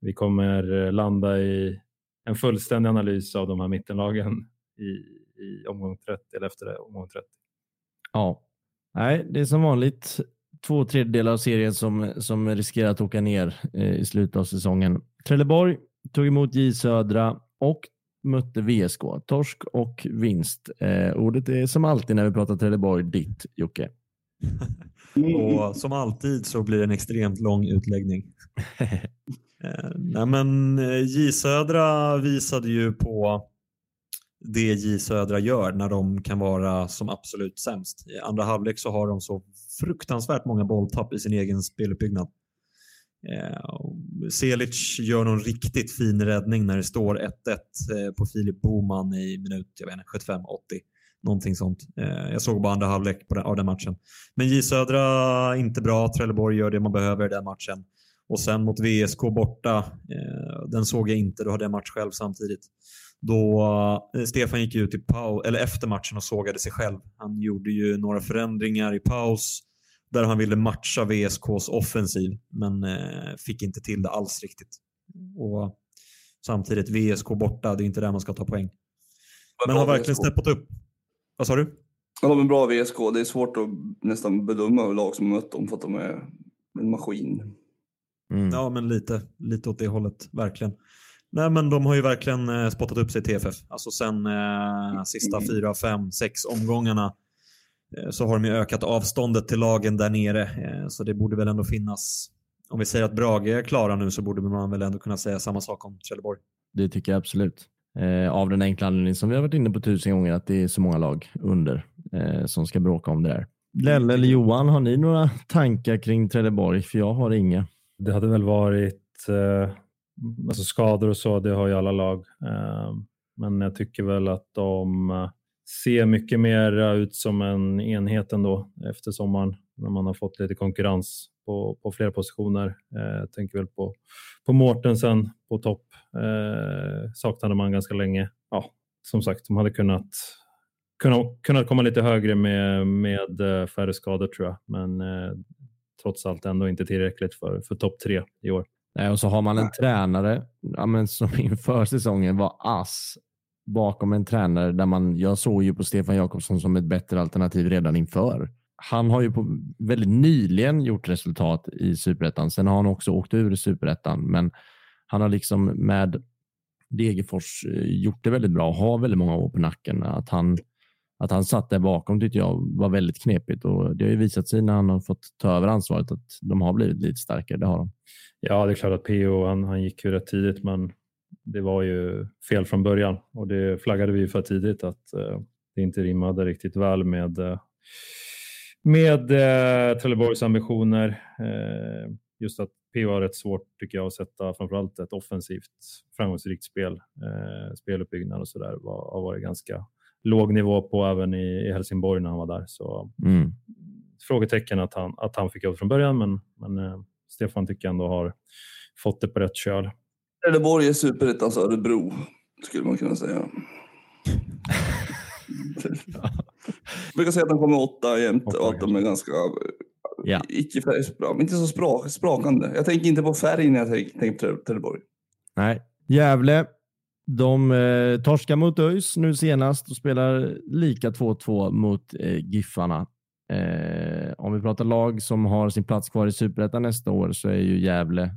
vi kommer landa i en fullständig analys av de här mittenlagen i, i omgång 30 eller efter omgång 30. Ja, nej, det är som vanligt två tredjedelar av serien som, som riskerar att åka ner eh, i slutet av säsongen. Trelleborg tog emot J Södra och mötte VSK. Torsk och vinst. Eh, ordet är som alltid när vi pratar Trelleborg ditt, Jocke. och som alltid så blir det en extremt lång utläggning. eh, nej men eh, J Södra visade ju på det J Södra gör när de kan vara som absolut sämst. I andra halvlek så har de så fruktansvärt många bolltapp i sin egen speluppbyggnad. Eh, Selic gör någon riktigt fin räddning när det står 1-1 eh, på Filip Boman i minut 75-80. Någonting sånt. Eh, jag såg bara andra halvlek på den, av den matchen. Men J Södra inte bra. Trelleborg gör det man behöver i den matchen. Och sen mot VSK borta, den såg jag inte. Då hade jag match själv samtidigt. Då Stefan gick ut i paus, eller efter matchen och sågade sig själv. Han gjorde ju några förändringar i paus där han ville matcha VSKs offensiv, men eh, fick inte till det alls riktigt. Och samtidigt, VSK borta, det är inte där man ska ta poäng. Men har verkligen snäppat upp. Vad sa du? Ja, de är bra VSK. Det är svårt att nästan bedöma lag som mött dem för att de är en maskin. Mm. Ja, men lite, lite åt det hållet, verkligen. Nej, men de har ju verkligen eh, spottat upp sig i TFF. Alltså sen eh, sista fyra, fem, sex omgångarna så har de ju ökat avståndet till lagen där nere. Eh, så det borde väl ändå finnas, om vi säger att Brage är klara nu så borde man väl ändå kunna säga samma sak om Trelleborg. Det tycker jag absolut. Eh, av den enkla anledningen som vi har varit inne på tusen gånger att det är så många lag under som ska bråka om det där. Lelle eller Johan, har ni några tankar kring Trelleborg? För jag har inga. Det hade väl varit eh, alltså skador och så, det har ju alla lag. Eh, men jag tycker väl att de ser mycket mer ut som en enhet ändå efter sommaren när man har fått lite konkurrens på, på flera positioner. Eh, tänker väl på, på Mortensen på topp. Eh, saknade man ganska länge. Ja, som sagt, de hade kunnat, kunnat, kunnat komma lite högre med, med eh, färre skador tror jag, men eh, trots allt ändå inte tillräckligt för, för topp tre i år. Nej, och så har man en tränare ja, men som inför säsongen var ass bakom en tränare där man, jag såg ju på Stefan Jakobsson som ett bättre alternativ redan inför. Han har ju på, väldigt nyligen gjort resultat i superettan. Sen har han också åkt ur superettan, men han har liksom med Degerfors eh, gjort det väldigt bra och har väldigt många år på nacken. Att han, att han satt där bakom tyckte jag var väldigt knepigt och det har ju visat sig när han har fått ta över ansvaret att de har blivit lite starkare. Det har de. Ja, det är klart att PO han, han gick ju rätt tidigt, men det var ju fel från början och det flaggade vi för tidigt att eh, det inte rimmade riktigt väl med, eh, med eh, Trelleborgs ambitioner. Just att PO har rätt svårt tycker jag att sätta framförallt ett offensivt framgångsrikt spel. Speluppbyggnad och sådär har varit ganska låg nivå på även i, Helsingborg när han var där. Så mm. frågetecken att han, att han fick jobb från början, men, men eh, Stefan tycker jag ändå har fått det på rätt köl. Trelleborg är superettans Örebro, skulle man kunna säga. Jag brukar säga att de kommer åtta jämt och att de är ganska Ja. icke färgsbra, inte så sprak, sprakande. Jag tänker inte på färg när jag tänker, tänker på Trelleborg. Nej. Gävle, de eh, torskar mot ÖIS nu senast och spelar lika 2-2 mot eh, Giffarna. Eh, om vi pratar lag som har sin plats kvar i Superettan nästa år så är ju Gävle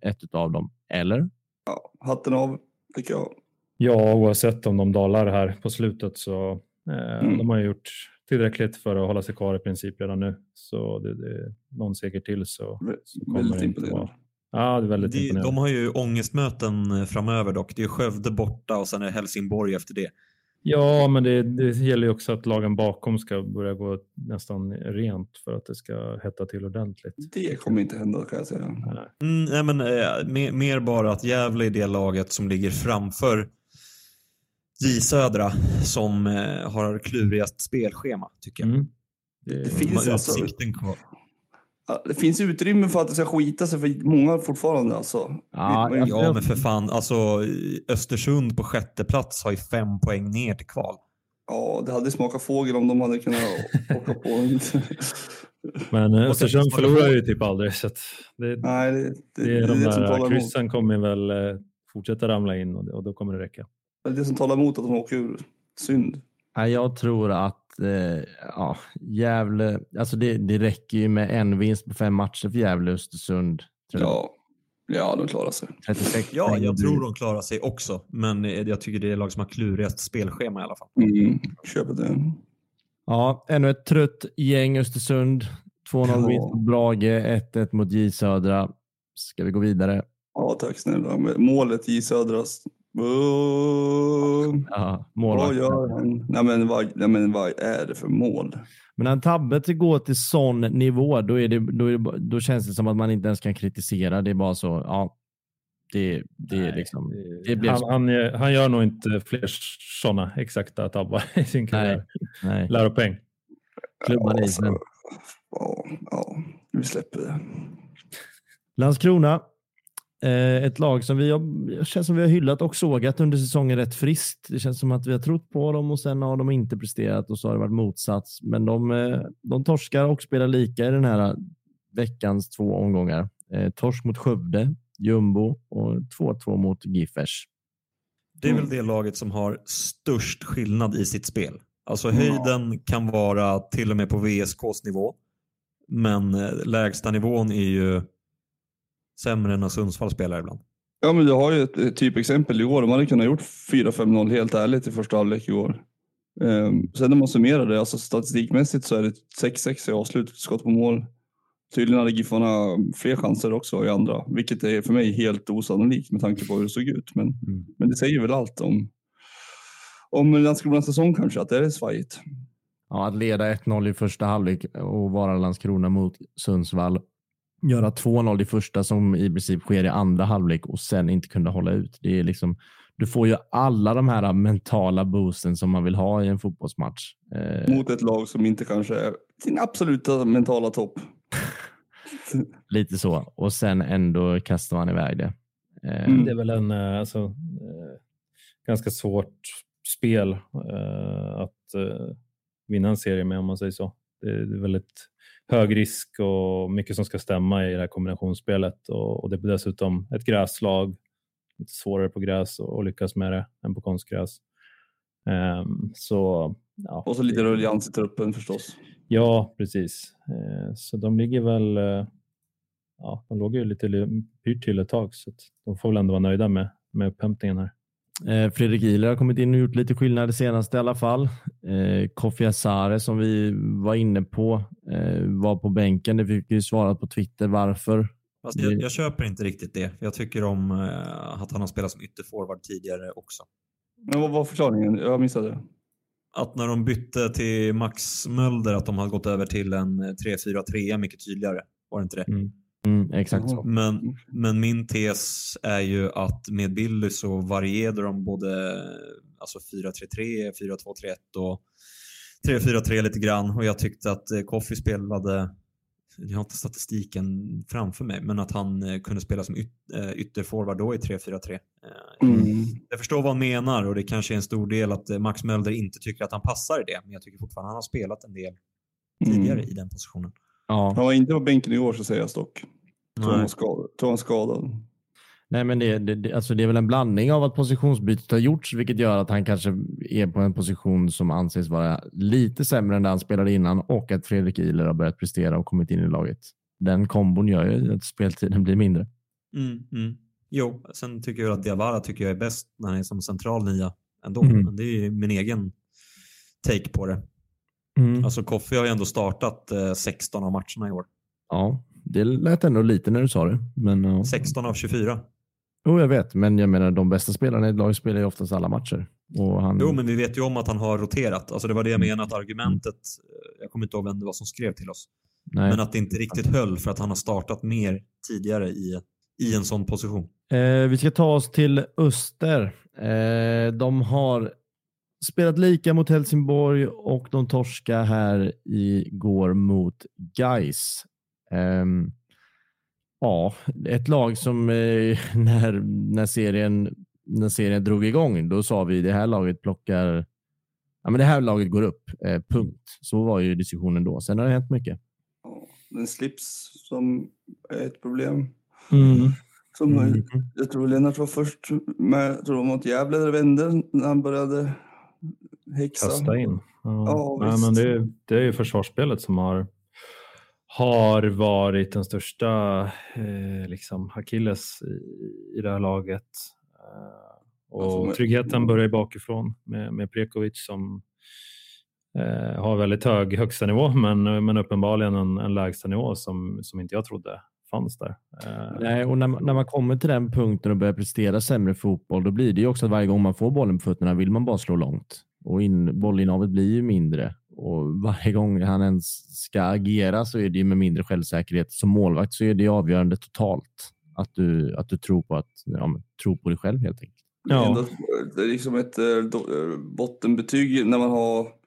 ett av dem. Eller? Ja, hatten av, tycker jag. Ja, oavsett om de dalar här på slutet så eh, Mm. de har ju gjort tillräckligt för att hålla sig kvar i princip redan nu. Så det, det, någon seger till så, så kommer Väldigt det inte vara. Ja, det är väldigt De, de har ju ångestmöten eh, framöver dock. Det är Skövde borta och sen är Helsingborg efter det. Ja, men det, det gäller ju också att lagen bakom ska börja gå nästan rent för att det ska hetta till ordentligt. Det kommer inte hända kan jag säga. Mm, nej, men, eh, mer, mer bara att Gävle är det laget som ligger framför J Södra som eh, har klurigast spelschema tycker jag. Mm. Det De finns alltså, utsikten kvar. Det finns utrymme för att det ska skita sig för många fortfarande alltså. Ja, jag- Ja, men för fan. Alltså, Östersund på sjätte plats har ju fem poäng ner till kval. Ja, det hade smakat fågel om de hade kunnat åka på. Men eh, Östersund förlorar ju typ aldrig. Så att det, Nej, det, det, det är de det som där talar emot. kryssen kommer väl eh, fortsätta ramla in och, och då kommer det räcka. Det är det som talar emot att de åker ur. Synd. Nej, jag tror att eh, ja, Gävle, alltså det, det räcker ju med en vinst på fem matcher för Gävle Östersund. Ja, ja de klarar sig. 36 Ja, jag tror de klarar sig också. Men eh, jag tycker det är lag som har klurigast spelschema i alla fall. Mm, köper det. Ja, ännu ett trött gäng Östersund. 2-0 Ja. vinst på Brage, 1-1 mot J Södra. Ska vi gå vidare? Ja, tack snälla. Målet i Södras. Ja, vad gör han? Nej men, vad, nej men vad är det för mål? Men när en tabbe går till sån nivå, då, är det, då, är det, då känns det som att man inte ens kan kritisera. Det är bara så, ja. Det, det är liksom... det blir han, så. han, gör- han gör nog inte fler sådana exakta tabbar i sin karriär. Nej, Läropeng. klubban i alltså, isen. ja, ja, vi släpper det. Landskrona. Eh, ett lag som vi har, känns som vi har hyllat och sågat under säsongen rätt friskt. Det känns som att vi har trott på dem och sen har de inte presterat och så har det varit motsats. Men de, eh, de torskar och spelar lika i den här veckans två omgångar. Eh, torsk mot Skövde, Jumbo och 2-2 mot Giffers. Det är Mm. väl det laget som har störst skillnad i sitt spel. Alltså Ja. höjden kan vara till och med på VSKs nivå. Men eh, lägsta nivån är ju sämre än när Sundsvall spelar ibland. Ja, men du har ju ett, typexempel igår. De hade kunnat gjort 4-5-0 helt ärligt i första halvlek igår. Um, sen när man summerar det, alltså statistikmässigt så är det 6-6 i avslut, skott på mål. Tydligen hade Giffarna fler chanser också i andra, vilket är för mig helt osannolikt med tanke på hur det såg ut. Men, Mm. men det säger väl allt om, om Landskronas säsong kanske, att det är svajigt. Ja, att leda 1-0 i första halvlek och vara Landskrona mot Sundsvall. Göra 2-0 i första som i princip sker i andra halvlek och sen inte kunna hålla ut. Det är liksom, du får ju alla de här mentala boosten som man vill ha i en fotbollsmatch. Eh, Mot ett lag som inte kanske är sin absoluta mentala topp. lite så. Och sen ändå kastar man iväg det. Eh, Mm. Det är väl en eh, alltså, ganska svårt spel att vinna en serie med om man säger så. Det är väldigt hög risk och mycket som ska stämma i det här kombinationsspelet och, och det är dessutom ett gräslag. Lite svårare på gräs och, och lyckas med det än på konstgräs. Ehm, så ja, Och så lite ruljans i truppen förstås. Ja, precis. Eh, Så de ligger väl... eh, Ja, de låg ju lite li- pyrt till ett tag så att de får väl ändå vara nöjda med, med upphämtningen här. Eh, Fredrik Ihler har kommit in och gjort lite skillnad det senaste i alla fall. Eh, Kofi Asare som vi var inne på eh, var på bänken. Det fick vi svarat på Twitter varför. Fast jag, jag köper inte riktigt det. Jag tycker om eh, att han har spelat som ytterforward tidigare också. Men vad var förklaringen? Jag missade det. Att när de bytte till Max Mölder att de har gått över till en eh, 3-4-3 mycket tydligare. Var det inte det? Mm. Mm, exakt så. Men, men min tes är ju att med Billy så varierade de både alltså 4-3-3, 4-2-3-1 och 3-4-3 lite grann och jag tyckte att eh, Koffi spelade, jag har inte statistiken framför mig, men att han eh, kunde spela som yt, eh, ytterforward då i 3-4-3. Eh, Mm. Jag förstår vad han menar och det kanske är en stor del att Max Mölder inte tycker att han passar i det, men jag tycker fortfarande att han har spelat en del tidigare Mm. i den positionen. Ja. Han var inte på bänken igår så säger jag dock. Tror han skadad. Nej, men det, det, det, alltså det är väl en blandning av att positionsbytet har gjorts, vilket gör att han kanske är på en position som anses vara lite sämre än där han spelade innan och att Fredrik Ihler har börjat prestera och kommit in i laget. Den kombon gör ju att speltiden blir mindre. Mm, mm. Jo, sen tycker jag att Diawara tycker jag är bäst när han är som central nia ändå. Mm. Men det är ju min egen take på det. Alltså Koffi har ju ändå startat eh, 16 av matcherna i år. Ja, det lät ändå lite när du sa det. Men, ja. 16 av 24. Jo, jag vet, men jag menar de bästa spelarna i ett lag spelar ju oftast alla matcher. Och han... Jo, men vi vet ju om att han har roterat. Alltså det var det jag Mm. menade, att argumentet, eh, jag kommer inte ihåg vem det var som skrev till oss, Nej. men att det inte riktigt höll för att han har startat mer tidigare i, i en sån position. Eh, vi ska ta oss till Öster. Eh, de har spelat lika mot Helsingborg och de torska här igår mot Gais. Ehm, ja, ett lag som eh, när, när, serien, när serien drog igång, då sa vi det här laget plockar Ja, men det här laget går upp, eh, punkt. Så var ju diskussionen då. Sen har det hänt mycket. Den slips som är ett problem. Mm. Som Jag tror Lennart var först med, jag tror mot Gävle där vände när han började häxa. Kasta in. Ja. Ja, Nej, men det, är- det är ju försvarsspelet som har, har varit den största eh, liksom, akilles i, i det här laget. Eh, och Alltså, tryggheten börjar ju bakifrån med, med Prekovic som eh, har väldigt hög högsta nivå men, men uppenbarligen en, en lägsta nivå som, som inte jag trodde fanns där. Eh, Nej, och när man, när man kommer till den punkten och börjar prestera sämre fotboll, då blir det ju också att varje gång man får bollen på fötterna vill man bara slå långt. Och in, bollinnehavet blir ju mindre. Och varje gång han ens ska agera så är det ju med mindre självsäkerhet. Som målvakt så är det ju avgörande totalt. Att du, att du tror, på att, ja, men, tror på dig själv helt enkelt. Ja. Det är liksom ett eh, eh, bottenbetyg när man har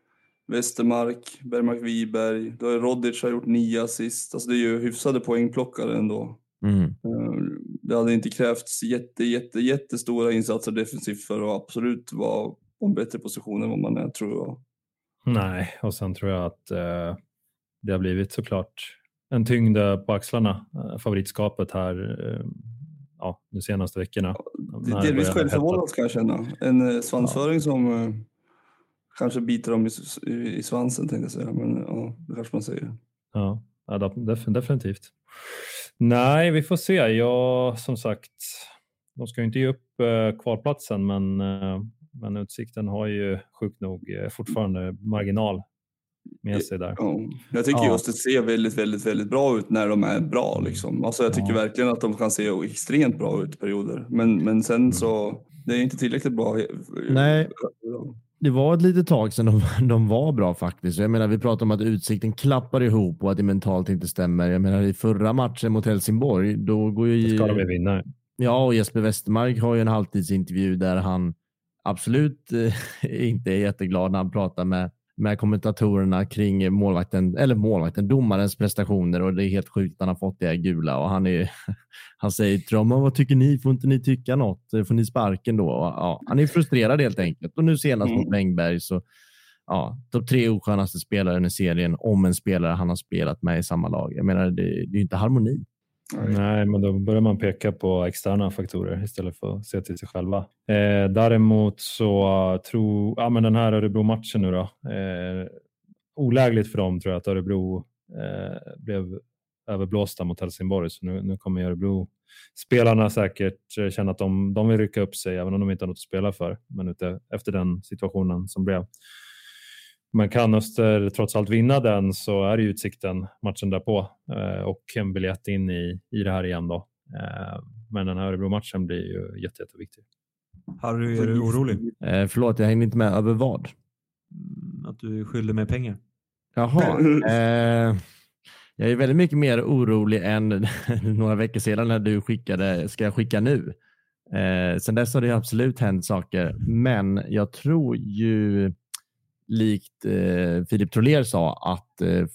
Westermark, Bergmark Wiberg. Då är Rodic har gjort nio assist. Alltså det är ju hyfsade poängplockare ändå. Mm. Eh, Det hade inte krävts jätte, jätte, jättestora insatser defensivt för att absolut vara på en bättre position än vad man är tror jag. Nej, och sen tror jag att eh, det har blivit såklart en tyngd på axlarna, eh, favoritskapet här eh, ja, de senaste veckorna. Det När är det delvis självförvållat kan jag känna. En eh, svansföring som eh, kanske biter dem i, i, svansen tänkte jag säga. Men ja, det kanske man säger. Ja, ja def- definitivt. Nej, vi får se. Jag, som sagt, de ska ju inte ge upp eh, kvalplatsen, men, eh, men Utsikten har ju sjukt nog eh, fortfarande marginal med sig där. Ja. Jag tycker Ja. just det ser väldigt, väldigt, väldigt bra ut när de är bra. Liksom. Alltså, jag tycker Ja. verkligen att de kan se extremt bra ut i perioder. Men, men sen så, det är inte tillräckligt bra. Nej. Det var ett litet tag sedan de, de var bra faktiskt. Jag menar, vi pratar om att utsikten klappar ihop och att det mentalt inte stämmer. Jag menar, i förra matchen mot Helsingborg, då går ju... Det ska de vinna. Ja, och Jesper Westermark har ju en halvtidsintervju där han absolut eh, inte är jätteglad när han pratar med, med kommentatorerna kring målvakten, eller målvakten, domarens prestationer och det är helt sjukt att han har fått det här gula och han, är, han säger till dem, "Men vad tycker ni? Får inte ni tycka något? Får ni sparken då? Och, ja, han är frustrerad helt enkelt och nu senast mot Mm. Wängberg så ja, de tre oskönaste spelarna i serien om en spelare han har spelat med i samma lag. Jag menar, det, det är ju inte harmoni. Nej. Men då börjar man peka på externa faktorer istället för att se till sig själva. Eh, däremot så tror ja, men den här Örebro-matchen nu då. Eh, olägligt för dem tror jag att Örebro eh, blev överblåsta mot Helsingborg. Så nu, nu kommer Örebro spelarna säkert eh, känna att de, de vill rycka upp sig även om de inte har något att spela för. Men ute, efter den situationen som blev. Men kan Öster trots allt vinna den så är det utsikten matchen därpå eh, och en biljett in i, i det här igen då. Eh, men den här Örebro-matchen blir ju jätte, jätteviktig. Harry, är du orolig? Eh, förlåt, jag hängde inte med. Över vad? Mm, Att du skyller mig pengar? Jaha. Eh, jag är väldigt mycket mer orolig än några veckor sedan när du skickade, ska jag skicka nu? Eh, sen dess har det absolut hänt saker, men jag tror ju likt eh, Filip Troler sa, att eh,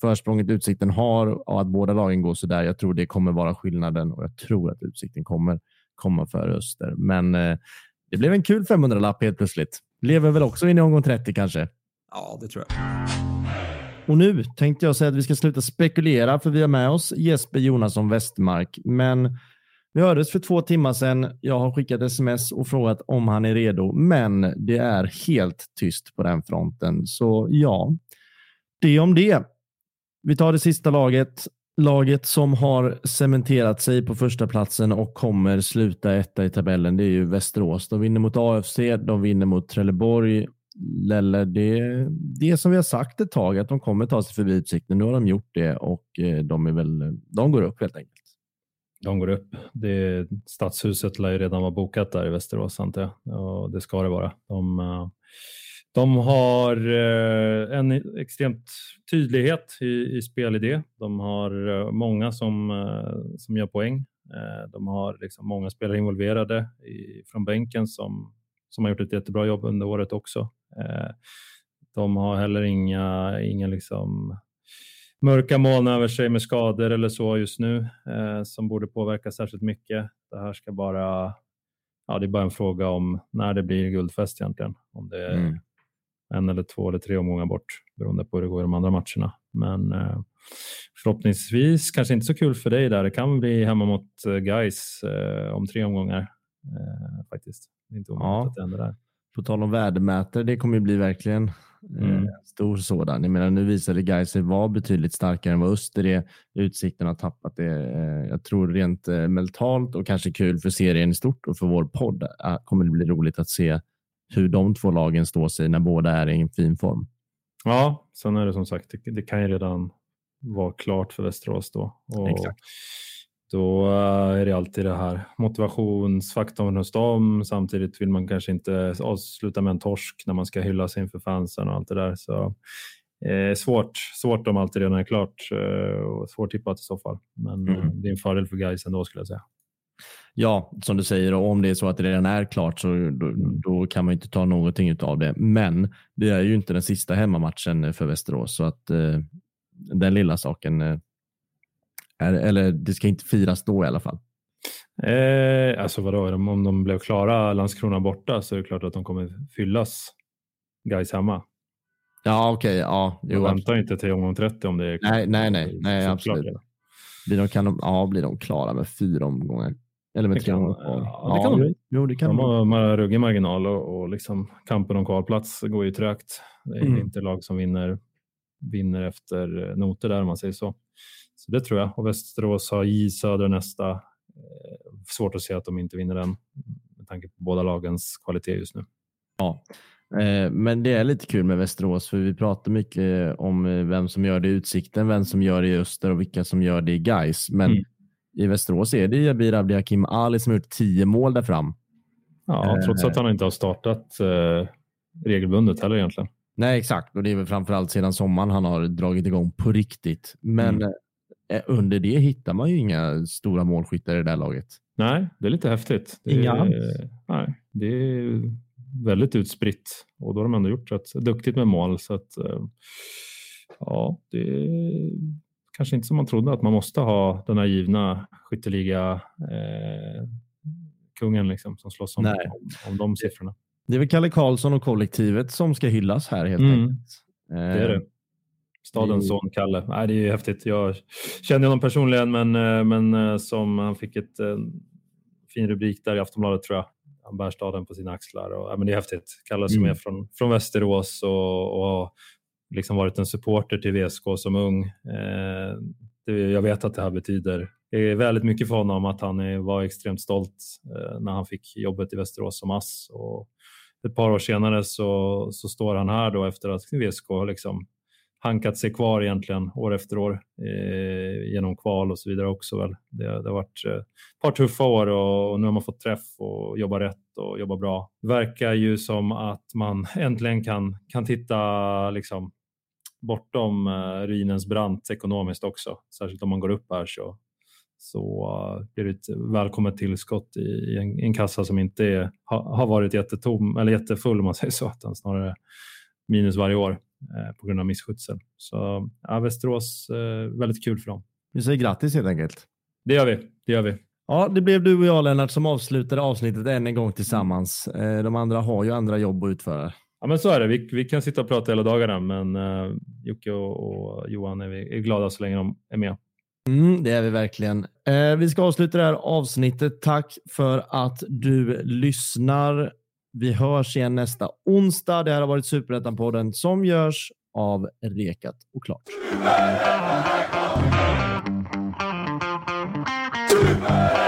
försprånget Utsikten har och att båda lagen går så där. Jag tror det kommer vara skillnaden och jag tror att Utsikten kommer komma före Öster. Men eh, det blev en kul 500-lapp helt plötsligt. Lever väl också in i omgång 30 kanske? Ja, det tror jag. Och nu tänkte jag säga att vi ska sluta spekulera för vi har med oss Jesper Jonasson Westmark. Men vi hördes för två timmar sedan. Jag har skickat sms och frågat om han är redo, men det är helt tyst på den fronten. Så ja, det om det. Vi tar det sista laget. Laget som har cementerat sig på första platsen och kommer sluta etta i tabellen, det är ju Västerås. De vinner mot AFC, de vinner mot Trelleborg. Lelle, det, det som vi har sagt ett tag, att de kommer ta sig förbi Utsikten. Nu har de gjort det och eh, de, är väl, de går upp helt enkelt. De går upp. Det, stadshuset lär ju redan vara bokat där i Västerås antar jag. Och det ska det vara. De, eh, de har eh, en extremt tydlighet i, i spelidé. De har eh, många som, som gör poäng. De har liksom många spelare involverade i, från bänken som, som har gjort ett jättebra jobb under året också. De har heller inga, inga liksom mörka moln över sig med skador eller så just nu eh, som borde påverka särskilt mycket. Det här ska bara, ja, det är bara en fråga om när det blir guldfest egentligen. Om det är mm. en eller två eller tre omgångar bort beroende på hur det går i de andra matcherna. Men eh, förhoppningsvis kanske inte så kul för dig där. Det kan bli hemma mot eh, Guys eh, om tre omgångar eh, faktiskt. Det är inte omöjligt ja. att det händer där. På tal om värdemätare, det kommer ju bli verkligen Mm. Eh, stor sådan. Jag menar, nu visade Gais sig vara betydligt starkare än vad Öster är. Utsikten har tappat det. Eh, jag tror rent eh, mentalt och kanske kul för serien i stort och för vår podd kommer det bli roligt att se hur de två lagen står sig när båda är i en fin form. Ja, sen är det som sagt, det, det kan ju redan vara klart för Västerås då. Och Exakt. Då är det alltid det här motivationsfaktorn hos dem. Samtidigt vill man kanske inte avsluta med en torsk när man ska hylla sig inför fansen och allt det där. Så eh, svårt, svårt om allt redan är klart eh, och svårtippat i så fall. Men eh, mm. det är en fördel för guys ändå skulle jag säga. Ja, som du säger, och om det är så att det redan är klart så då, mm. då kan man inte ta någonting av det. Men det är ju inte den sista hemmamatchen för Västerås så att eh, den lilla saken eh, eller det ska inte firas då i alla fall. Eh, alltså vadå, om de blev klara Landskrona borta så är det klart att de kommer fyllas Gais hemma. Ja, okej. Okay, ja, jo, väntar inte till omgång 30 om det är klart. Nej, nej, nej, nej absolut. Blir de, kan de, ja, blir de klara med fyra omgångar? Eller med det tre omgångar kvar? Ja, det kan de. Jo, det kan de de har ruggig marginal och, och liksom kampen om kvalplats går ju trögt. Det är mm. inte lag som vinner, vinner efter noter där om man säger så. Så det tror jag. Och Västerås har J Söder nästa. Eh, svårt att se att de inte vinner den med tanke på båda lagens kvalitet just nu. Ja, eh, men det är lite kul med Västerås för vi pratar mycket om eh, vem som gör det i Utsikten, vem som gör det i Öster och vilka som gör det i Gais. Men mm. i Västerås är det Jabir Abdihakim Ali som har gjort tio mål där fram. Ja, trots att han inte har startat regelbundet heller egentligen. Nej, exakt. Och det är väl framförallt sedan sommaren han har dragit igång på riktigt. Men mm. Eh, under det hittar man ju inga stora målskyttar i det där laget. Nej, det är lite häftigt. Det inga alls? Nej, det är väldigt utspritt och då har de ändå gjort rätt duktigt med mål. Så att, eh, ja, det är kanske inte som man trodde att man måste ha den här givna skytteliga eh, kungen liksom, som slåss om, om, om de siffrorna. Det är väl Kalle Karlsson och kollektivet som ska hyllas här helt mm. enkelt. Det är det. Stadens son Kalle. Nej, det är häftigt. Jag känner honom personligen, men, eh, men eh, som han fick ett eh, fin rubrik där i Aftonbladet tror jag. Han bär staden på sina axlar. Och, ja, men det är häftigt. Kalle som mm. är från, från Västerås och, och liksom varit en supporter till VSK som ung. Eh, det, jag vet att det här betyder det är väldigt mycket för honom att han är, var extremt stolt eh, när han fick jobbet i Västerås som ass. Och ett par år senare så, så står han här då efter att VSK liksom hankat sig kvar egentligen år efter år eh, genom kval och så vidare också. Väl. Det, det har varit eh, ett par tuffa år och, och, nu har man fått träff och jobba rätt och jobba bra. Verkar ju som att man äntligen kan, kan titta liksom, bortom eh, ruinens brant ekonomiskt också. Särskilt om man går upp här så, så uh, blir det ett välkommet tillskott i, i en, en, kassa som inte är, ha, har varit jättetom eller jättefull om man säger så, utan snarare minus varje år på grund av misskötsel. Så ja, Västerås, eh, väldigt kul för dem. Vi säger grattis helt enkelt. Det gör vi. Det gör vi. Ja, det blev du och jag Lennart som avslutade avsnittet än en gång tillsammans. Eh, de andra har ju andra jobb att utföra. Ja, men så är det. Vi, vi kan sitta och prata hela dagarna, men uh, Jocke och, och, Johan är, vi, är glada så länge de är med. Mm, det är vi verkligen. Eh, vi ska avsluta det här avsnittet. Tack för att du lyssnar. Vi hörs igen nästa onsdag. Det här har varit Superettan-podden som görs av Rekat och Klart. Super!